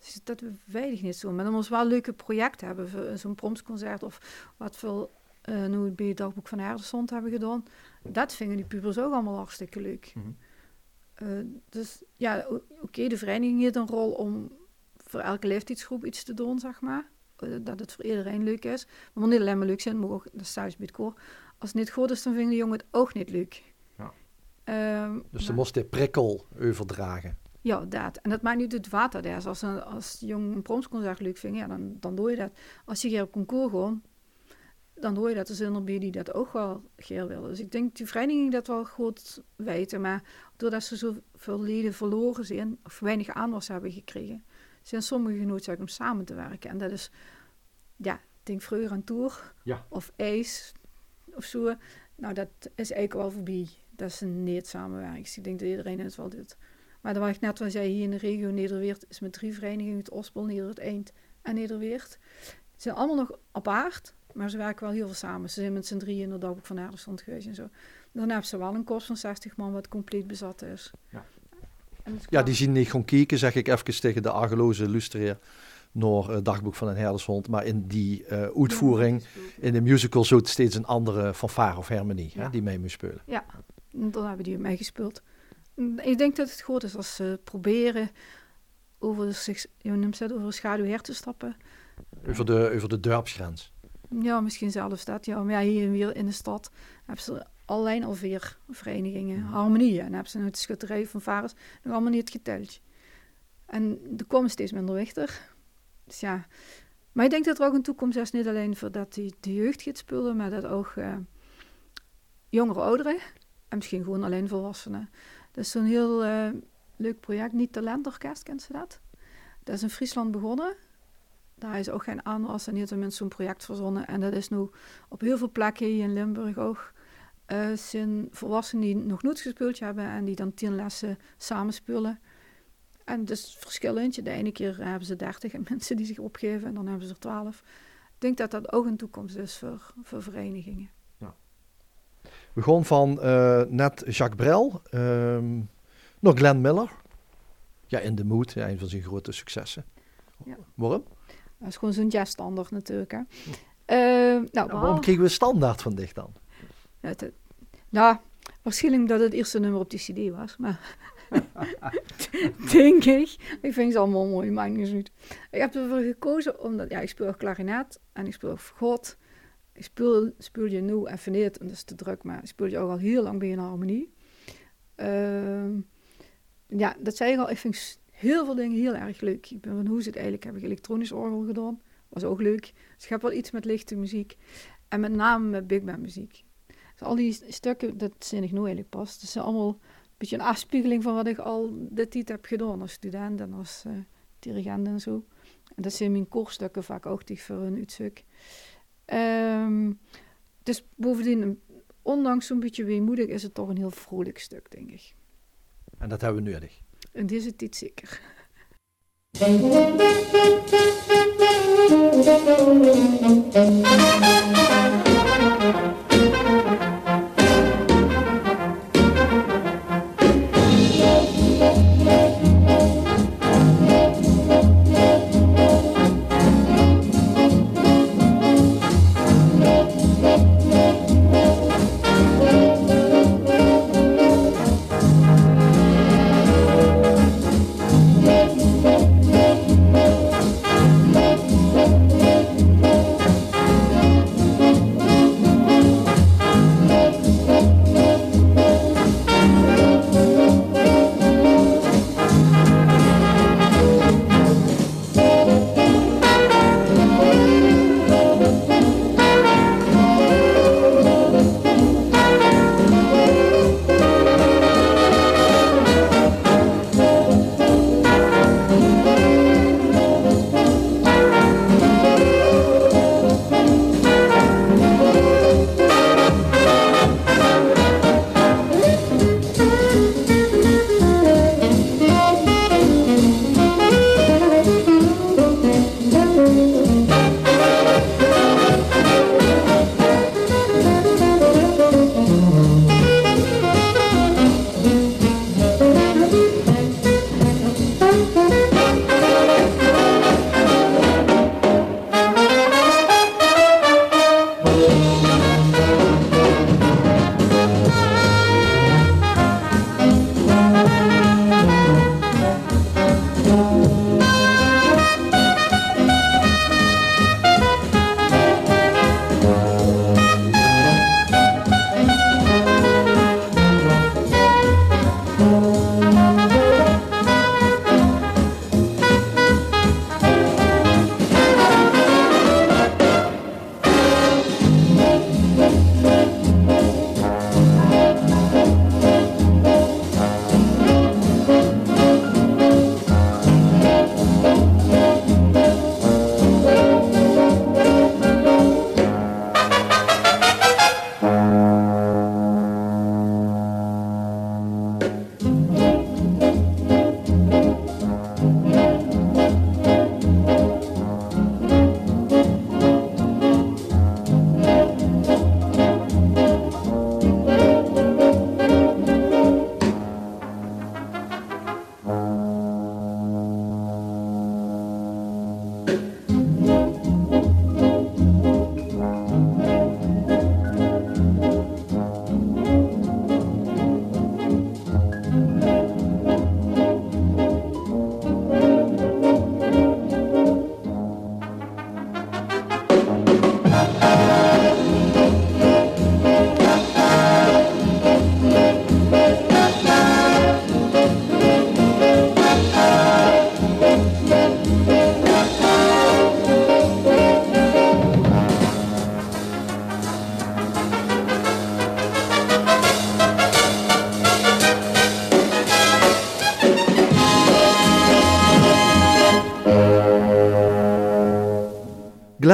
Dus dat weinig niet zo. Maar dan moest wel een leuke project hebben. Zo'n promsconcert of wat veel uh, nu het bij het dagboek van Herderstond hebben gedaan. Dat vinden die pubers ook allemaal hartstikke leuk. Mm -hmm. uh, dus ja, oké, okay, de vereniging heeft een rol om voor elke leeftijdsgroep iets te doen, zeg maar. Uh, dat het voor iedereen leuk is. Maar niet alleen maar leuk zijn, maar ook, dat is thuis bij het koor. Als het niet goed is, dan vinden de jongen het ook niet leuk. Ja. Um, dus ze moest de prikkel overdragen. Ja, dat. En dat maakt niet het water. Als, een, als jong een promsconcert leuk vindt, ja, dan, dan doe je dat. Als je hier op concours gewoon, dan doe je dat. Er zijn er die dat ook wel geer willen. Dus ik denk die vereniging dat wel goed weten. Maar doordat ze zoveel leden verloren zijn, of weinig aanwas hebben gekregen, zijn sommigen genoodzaakt om samen te werken. En dat is, ja, ik denk vroeger aan Tour ja. of IJs of zo. Nou, dat is eigenlijk wel voorbij. Dat is een niet samenwerking. Dus ik denk dat iedereen het wel doet. Maar dan wat ik net al zei, hier in de regio Nederweert is met drie verenigingen, het Ospel, Neder het Eind en Nederweert. Ze zijn allemaal nog apart, maar ze werken wel heel veel samen. Ze zijn met z'n drieën in het dagboek van Aardenstond geweest en zo. Dan hebben ze wel een kost van 60 man wat compleet bezat is. Ja, ja die zien niet gewoon kijken, zeg ik even tegen de argeloze lustreer naar het dagboek van een herdershond. Maar in die uh, uitvoering, in de musical, zo steeds een andere fanfare of harmonie ja. hè, die mee moet spelen. Ja, dan hebben die meegespeeld. Ik denk dat het goed is als ze proberen over, zich, je noemt het, over de schaduw her te stappen. Over de, over de dorpsgrens? Ja, misschien zelfs dat. Ja. Maar ja, hier weer in de stad hebben ze alleen alweer verenigingen, mm. harmonieën. En hebben ze het schutterij van varens nog allemaal niet geteld. En er komen steeds minder wichtig. Dus ja. Maar ik denk dat er ook een toekomst is, niet alleen voor dat die, de jeugd gaat spelen, maar dat ook uh, jongere ouderen, en misschien gewoon alleen volwassenen, is zo'n heel eh, leuk project, Niet Talentorkest, kent ze dat? Dat is in Friesland begonnen. Daar is ook geen aanwas en hebben mensen zo'n project verzonnen. En dat is nu op heel veel plekken hier in Limburg ook. Uh, zijn volwassenen die nog nooit gespeeld hebben en die dan tien lessen samenspelen. En dus verschillend. De ene keer hebben ze dertig mensen die zich opgeven en dan hebben ze er twaalf. Ik denk dat dat ook een toekomst is voor, voor verenigingen. Ja. We begon van uh, net Jacques Brel, um, nog Glenn Miller. Ja, in de moed, een van zijn grote successen. Ja. Waarom? Dat is gewoon zo'n jazzstandaard natuurlijk. Hè. Uh, nou, waarom kregen we standaard van dicht dan? Ja, nou, waarschijnlijk omdat het eerste nummer op die cd was. Maar denk ik. Ik vind ze allemaal mooi, maakt niet uit. Ik heb ervoor gekozen omdat, ja, ik speel klarinet en ik speel God. Ik speel, speel je nu even niet, en dat is te druk, maar ik speel je ook al heel lang bij een harmonie. Uh, ja, dat zei ik al, ik vind heel veel dingen heel erg leuk. Ik ben van hoe zit eigenlijk, heb ik elektronisch orgel gedaan, was ook leuk. Dus ik heb wel iets met lichte muziek. En met name met big band muziek. Dus al die stukken, dat zijn ik nu eigenlijk pas. Dat zijn allemaal beetje een afspiegeling van wat ik al de tijd heb gedaan als student en als uh, dirigent en zo. En dat zijn mijn koorstukken vaak ook die voor een uitstuk. Um, dus bovendien, ondanks zo'n beetje weemoedig, is het toch een heel vrolijk stuk, denk ik. En dat hebben we nodig. En dit is het dit zeker.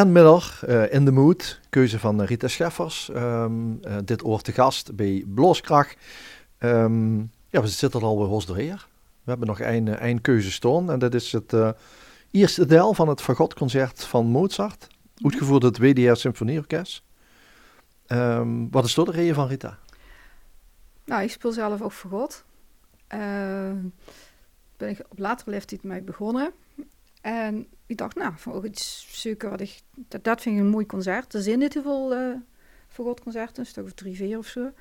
Miller, uh, In the Mood, keuze van Rita Scheffers. Um, uh, dit oor te gast bij Blooskracht. Um, ja, we zitten er al bij Hos We hebben nog één, keuze staan en dat is het eerste deel van het Fagotconcert van Mozart. Uitgevoerd door het WDR Symfonieorkest. Um, wat is door de reden van Rita? Nou, ik speel zelf ook fagot. Ben ik op latere leeftijd mee begonnen. En ik dacht, nou, van ook iets ik... Dat, dat vind ik een mooi concert. Er zijn niet heel veel uh, fagotconcerten, een stuk of drie, vier of zo.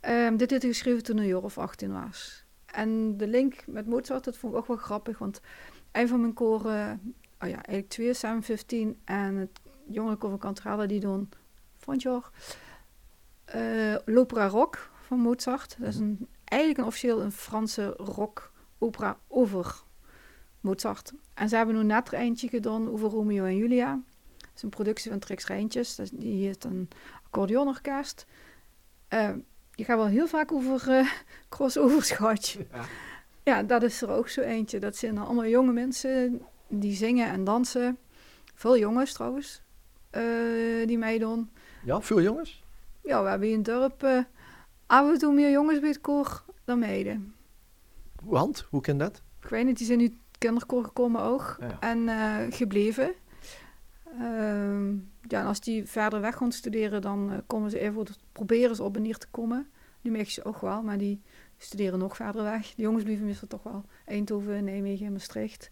Um, dit heb ik geschreven toen een jaar of 18 was. En de link met Mozart, dat vond ik ook wel grappig, want een van mijn koren, oh ja, eigenlijk twee, 715 en het jongere koor van Cantrale, die doen van jaar uh, l'opera rock van Mozart. Dat is een, eigenlijk een officieel een Franse rock opera over Mozart. En ze hebben nu net er eentje gedaan over Romeo en Julia. Dat is een productie van Trix Rijntjes. Die heet een accordeonorkest. Uh, je gaat wel heel vaak over uh, crossovers gehad. Ja. ja, dat is er ook zo eentje. Dat zijn allemaal jonge mensen die zingen en dansen. Veel jongens trouwens, uh, die meedoen. Ja, veel jongens? Ja, we hebben in het dorp uh, af en toe meer jongens bij het koor dan meiden. Want? Hoe kan dat? Ik weet niet, die zijn nu kinderkoor gekomen ook. En uh, gebleven. Uh, ja, en als die verder weg gaan studeren, dan uh, komen ze even, proberen ze op en neer te komen. Die meisjes ook wel, maar die studeren nog verder weg. De jongens blijven meestal toch wel Eindhoven, Nijmegen en Maastricht.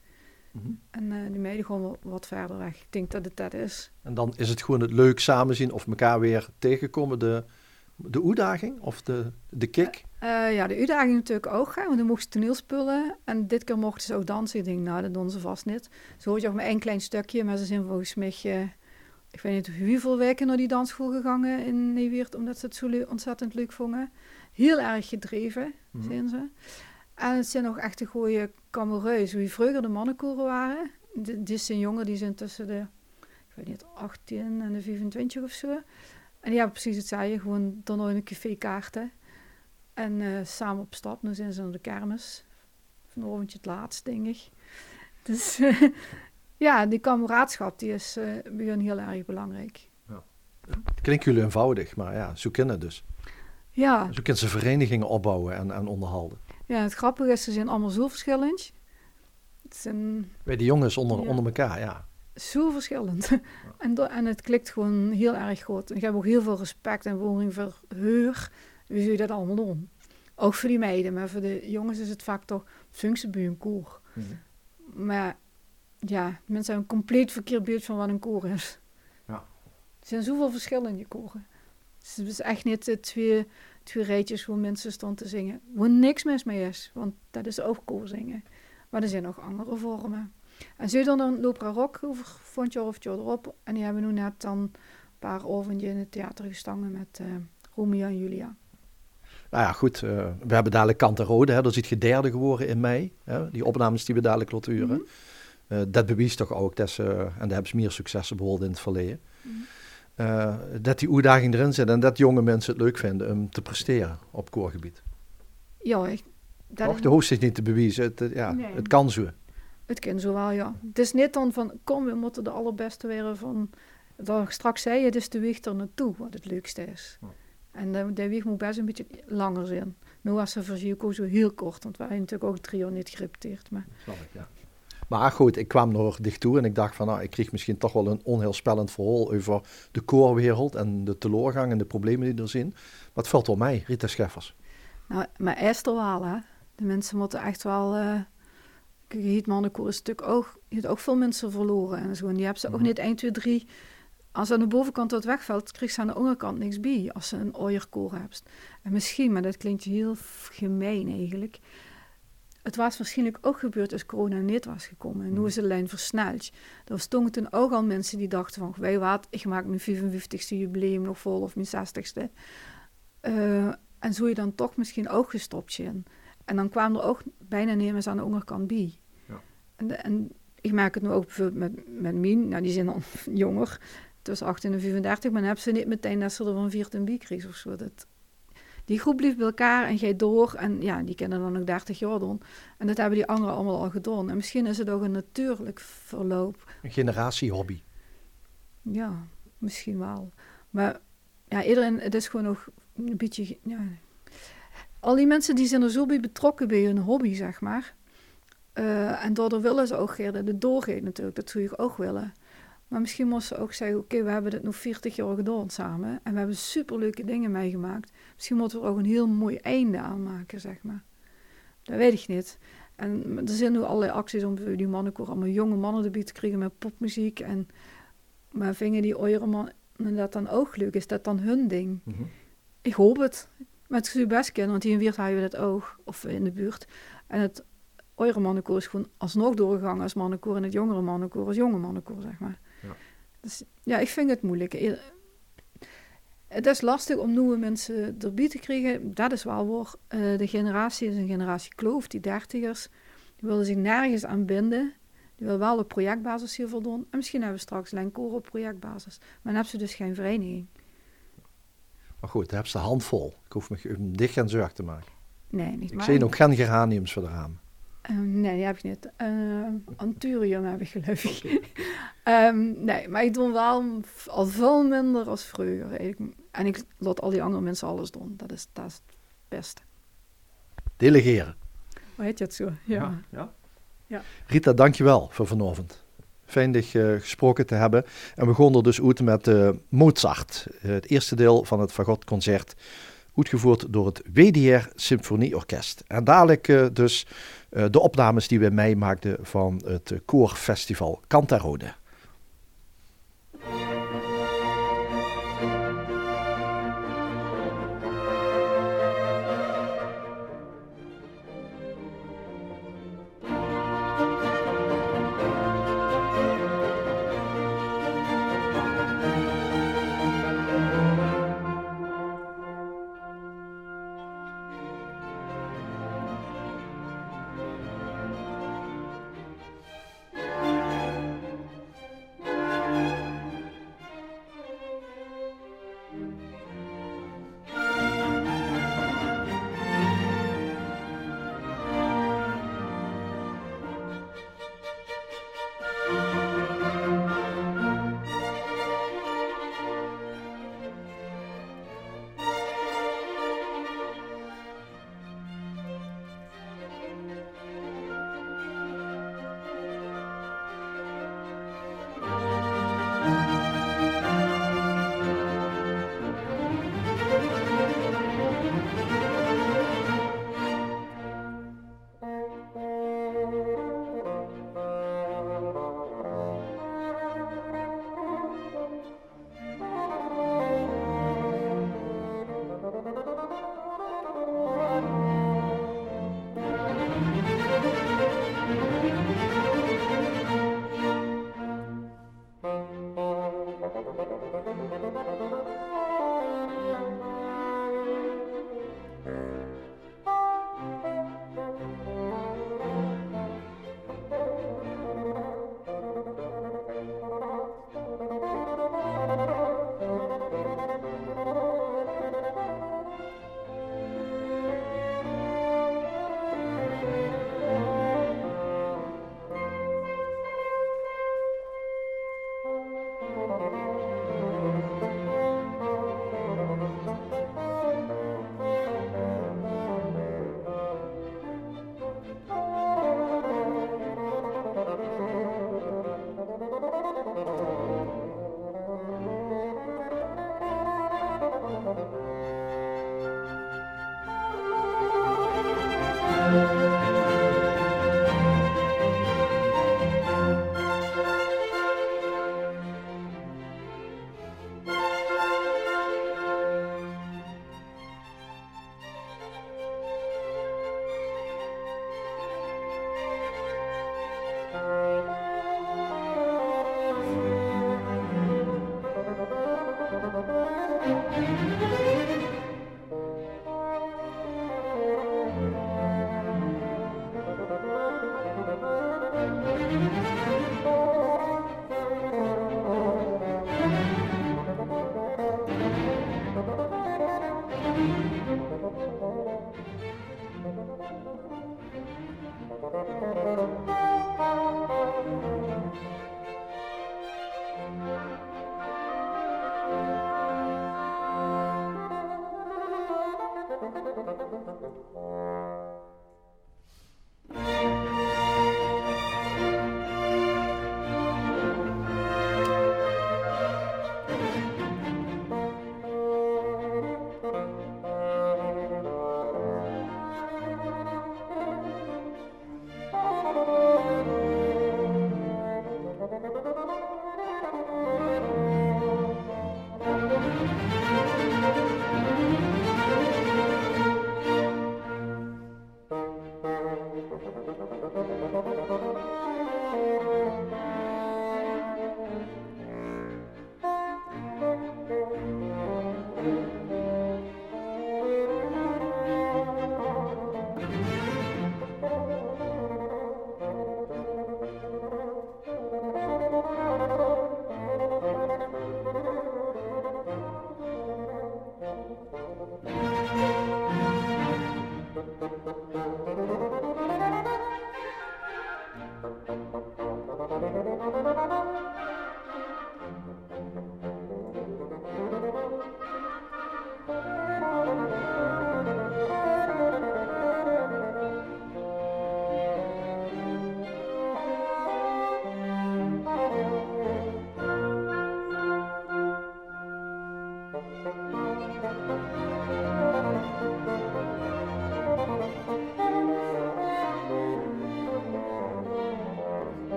Mm -hmm. En uh, die meiden gewoon wat verder weg. Ik denk dat het dat is. En dan is het gewoon het leuk samen zien of elkaar weer tegenkomen, de, de uitdaging of de, de kick? Uh, ja, de uitdaging natuurlijk ook. Hè, want dan mochten ze toneelspullen. En dit keer mochten ze ook dansen. Ik denk, nou, dat doen ze vast niet. Zo hoor je ook maar één klein stukje. Maar ze zijn volgens mij, uh, ik weet niet hoeveel weken naar die dansschool gegaan in Nieuweert. Omdat ze het zo ontzettend leuk vonden. Heel erg gedreven, mm -hmm. zijn ze. En het zijn ook echt de goede. Wie vroeger de mannenkoren waren. Dit zijn jongen die zijn tussen de, ik weet niet, 18 en de 25 of zo. En die hebben precies hetzelfde. Gewoon dan nog een café kaarten. En uh, samen op stap. Nu zijn ze aan de kermis. Vanavond het laatst, denk ik. Dus uh, ja, die kameraadschap die is uh, bij heel erg belangrijk. Ja. Het klinkt jullie eenvoudig, maar ja, zo kennen dus. Ja. Zo kunnen ze verenigingen opbouwen en, en onderhouden. Ja, het grappige is, ze zijn allemaal zo verschillend. Het zijn... Bij de jongens onder, ja. onder elkaar, ja. Zo verschillend. Ja. en, en het klikt gewoon heel erg goed. Ik heb ook heel veel respect en bewondering voor heur. Wie zou je dat allemaal doen? Ook voor die meiden, maar voor de jongens is het vaak toch functie een koor. Mm -hmm. Maar ja, mensen hebben een compleet verkeerd beeld van wat een koor is. Ja. Er zijn zoveel verschillende koren. Dus het is echt niet de twee, twee rijtjes waar mensen staan te zingen. Waar niks mis mee is, want dat is ook koorzingen. Maar er zijn nog andere vormen. En dan een Lopra Rock over vond of jaar erop. En die hebben nu net dan een paar avonden in het theater gestangen met uh, Romeo en Julia. Nou ja, goed. Uh, we hebben dadelijk Kant en Rode. Hè. Dat is het derde geworden in mei. Hè. Die opnames die we dadelijk laten huren. Mm -hmm. uh, dat bewijst toch ook dat ze, en daar hebben ze meer successen behoord in het verleden. Mm -hmm. uh, dat die uitdaging erin zit en dat jonge mensen het leuk vinden om te presteren op koorgebied. Ja, ik, dat Toch, de hoeft zich niet te bewijzen. Het, ja, nee. het kan zo. Het kan zo wel, ja. Het is niet dan van, kom, we moeten de allerbeste weer van... Dat straks zei je, het is de weg er naartoe wat het leukste is. Ja. En de, de weg moet best een beetje langer zijn. Nu was ze voor Zico zo heel kort, want wij hebben natuurlijk ook het trio niet gerepeteerd. Maar... Snap ik, ja. Maar goed, ik kwam nog dicht toe en ik dacht van, nou, ik kreeg misschien toch wel een onheilspellend verhaal over de koorwereld en de teleurgang en de problemen die er zijn. Maar het valt wel mij, Rita Scheffers. Nou, maar Esther wel, hè. De mensen moeten echt wel... Uh, kijk, het mannenkoor is natuurlijk ook... Je hebt ook veel mensen verloren en zo. En die hebben ze mm ook niet 1, 2, 3... Als aan de bovenkant wat wegvalt, krijg ze aan de onderkant niks bij. Als ze een ooierkoor hebt. En misschien, maar dat klinkt heel gemeen eigenlijk het was waarschijnlijk ook gebeurd als corona niet was gekomen. En nu is de lijn versneld. Er stonden toen ook al mensen die dachten van... wij wat, ik maak mijn 55ste jubileum nog vol of mijn 60ste. Uh, en zo je dan toch misschien ook gestopt zijn. En dan kwamen er ook bijna nemers aan de onderkant bij. En, ik merk het nu ook bijvoorbeeld met, met Mien. Nou, die zijn dan jonger, tussen 18 en 35. Maar dan hebben ze niet meteen dat ze er van 14 bij kregen of zo. Dat, die groep blijft bij elkaar en gaat door. En ja, die kennen dan ook 30 jaar doen. En dat hebben die anderen allemaal al gedaan. En misschien is het ook een natuurlijk verloop. Een generatiehobby. Ja, misschien wel. Maar ja, iedereen, het is gewoon nog een beetje... Ja. Al die mensen die zijn er zo bij betrokken bij hun hobby, zeg maar. Uh, en daardoor willen ze ook de doorgeven natuurlijk. Dat zou je ook willen. Maar misschien moesten ze ook zeggen, oké, we hebben dit nog 40 jaar gedaan samen. En we hebben superleuke dingen meegemaakt. Misschien moeten we er ook een heel mooi einde aan maken, zeg maar. Dat weet ik niet. En er zijn nu allerlei acties om die mannenkoor allemaal jonge mannen erbij te krijgen met popmuziek. En, maar vingen die oudere mannen dat dan ook leuk? Is dat dan hun ding? Mhm. Ik hoop het. Maar het is best kennen, want hier in Weert we dat ook. Of in de buurt. En het oudere mannenkoor is gewoon alsnog doorgegaan als mannenkoor. En het jongere mannenkoor als jonge mannenkoor, zeg maar. Ja. Dus ja, ik vind het moeilijk. Het is lastig om nieuwe mensen erbij te krijgen. Dat is wel waar. Uh, de generatie is een generatie kloof, die dertigers. Die willen zich nergens aan binden. Die wil wel op projectbasis hier voldoen. En misschien hebben we straks Lenkoor op projectbasis. Maar dan hebben ze dus geen vereniging. Maar goed, dan hebben ze de hand vol. Ik hoef me dicht en zorg te maken. Nee, niet Ik zie ook geen geraniums voor de ramen. Ehm, nee, die heb ik niet. Uh, Anturium heb ik geloof ik. Ehm, nee, maar ik doe wel al veel minder als vroeger. en ik laat al die andere mensen alles doen. Dat is, dat is het beste. Delegeren. Hoe heet je het zo? Ja. ja, ja. Rita, dankjewel voor vanavond. Fijn dich uh, gesproken te hebben. En we begonnen dus uit met uh, Mozart. het eerste deel van het Fagotconcert. Uitgevoerd door het WDR Symfonieorkest. En dadelijk uh, dus de opnames die we meemaakten van het koorfestival Cantarode.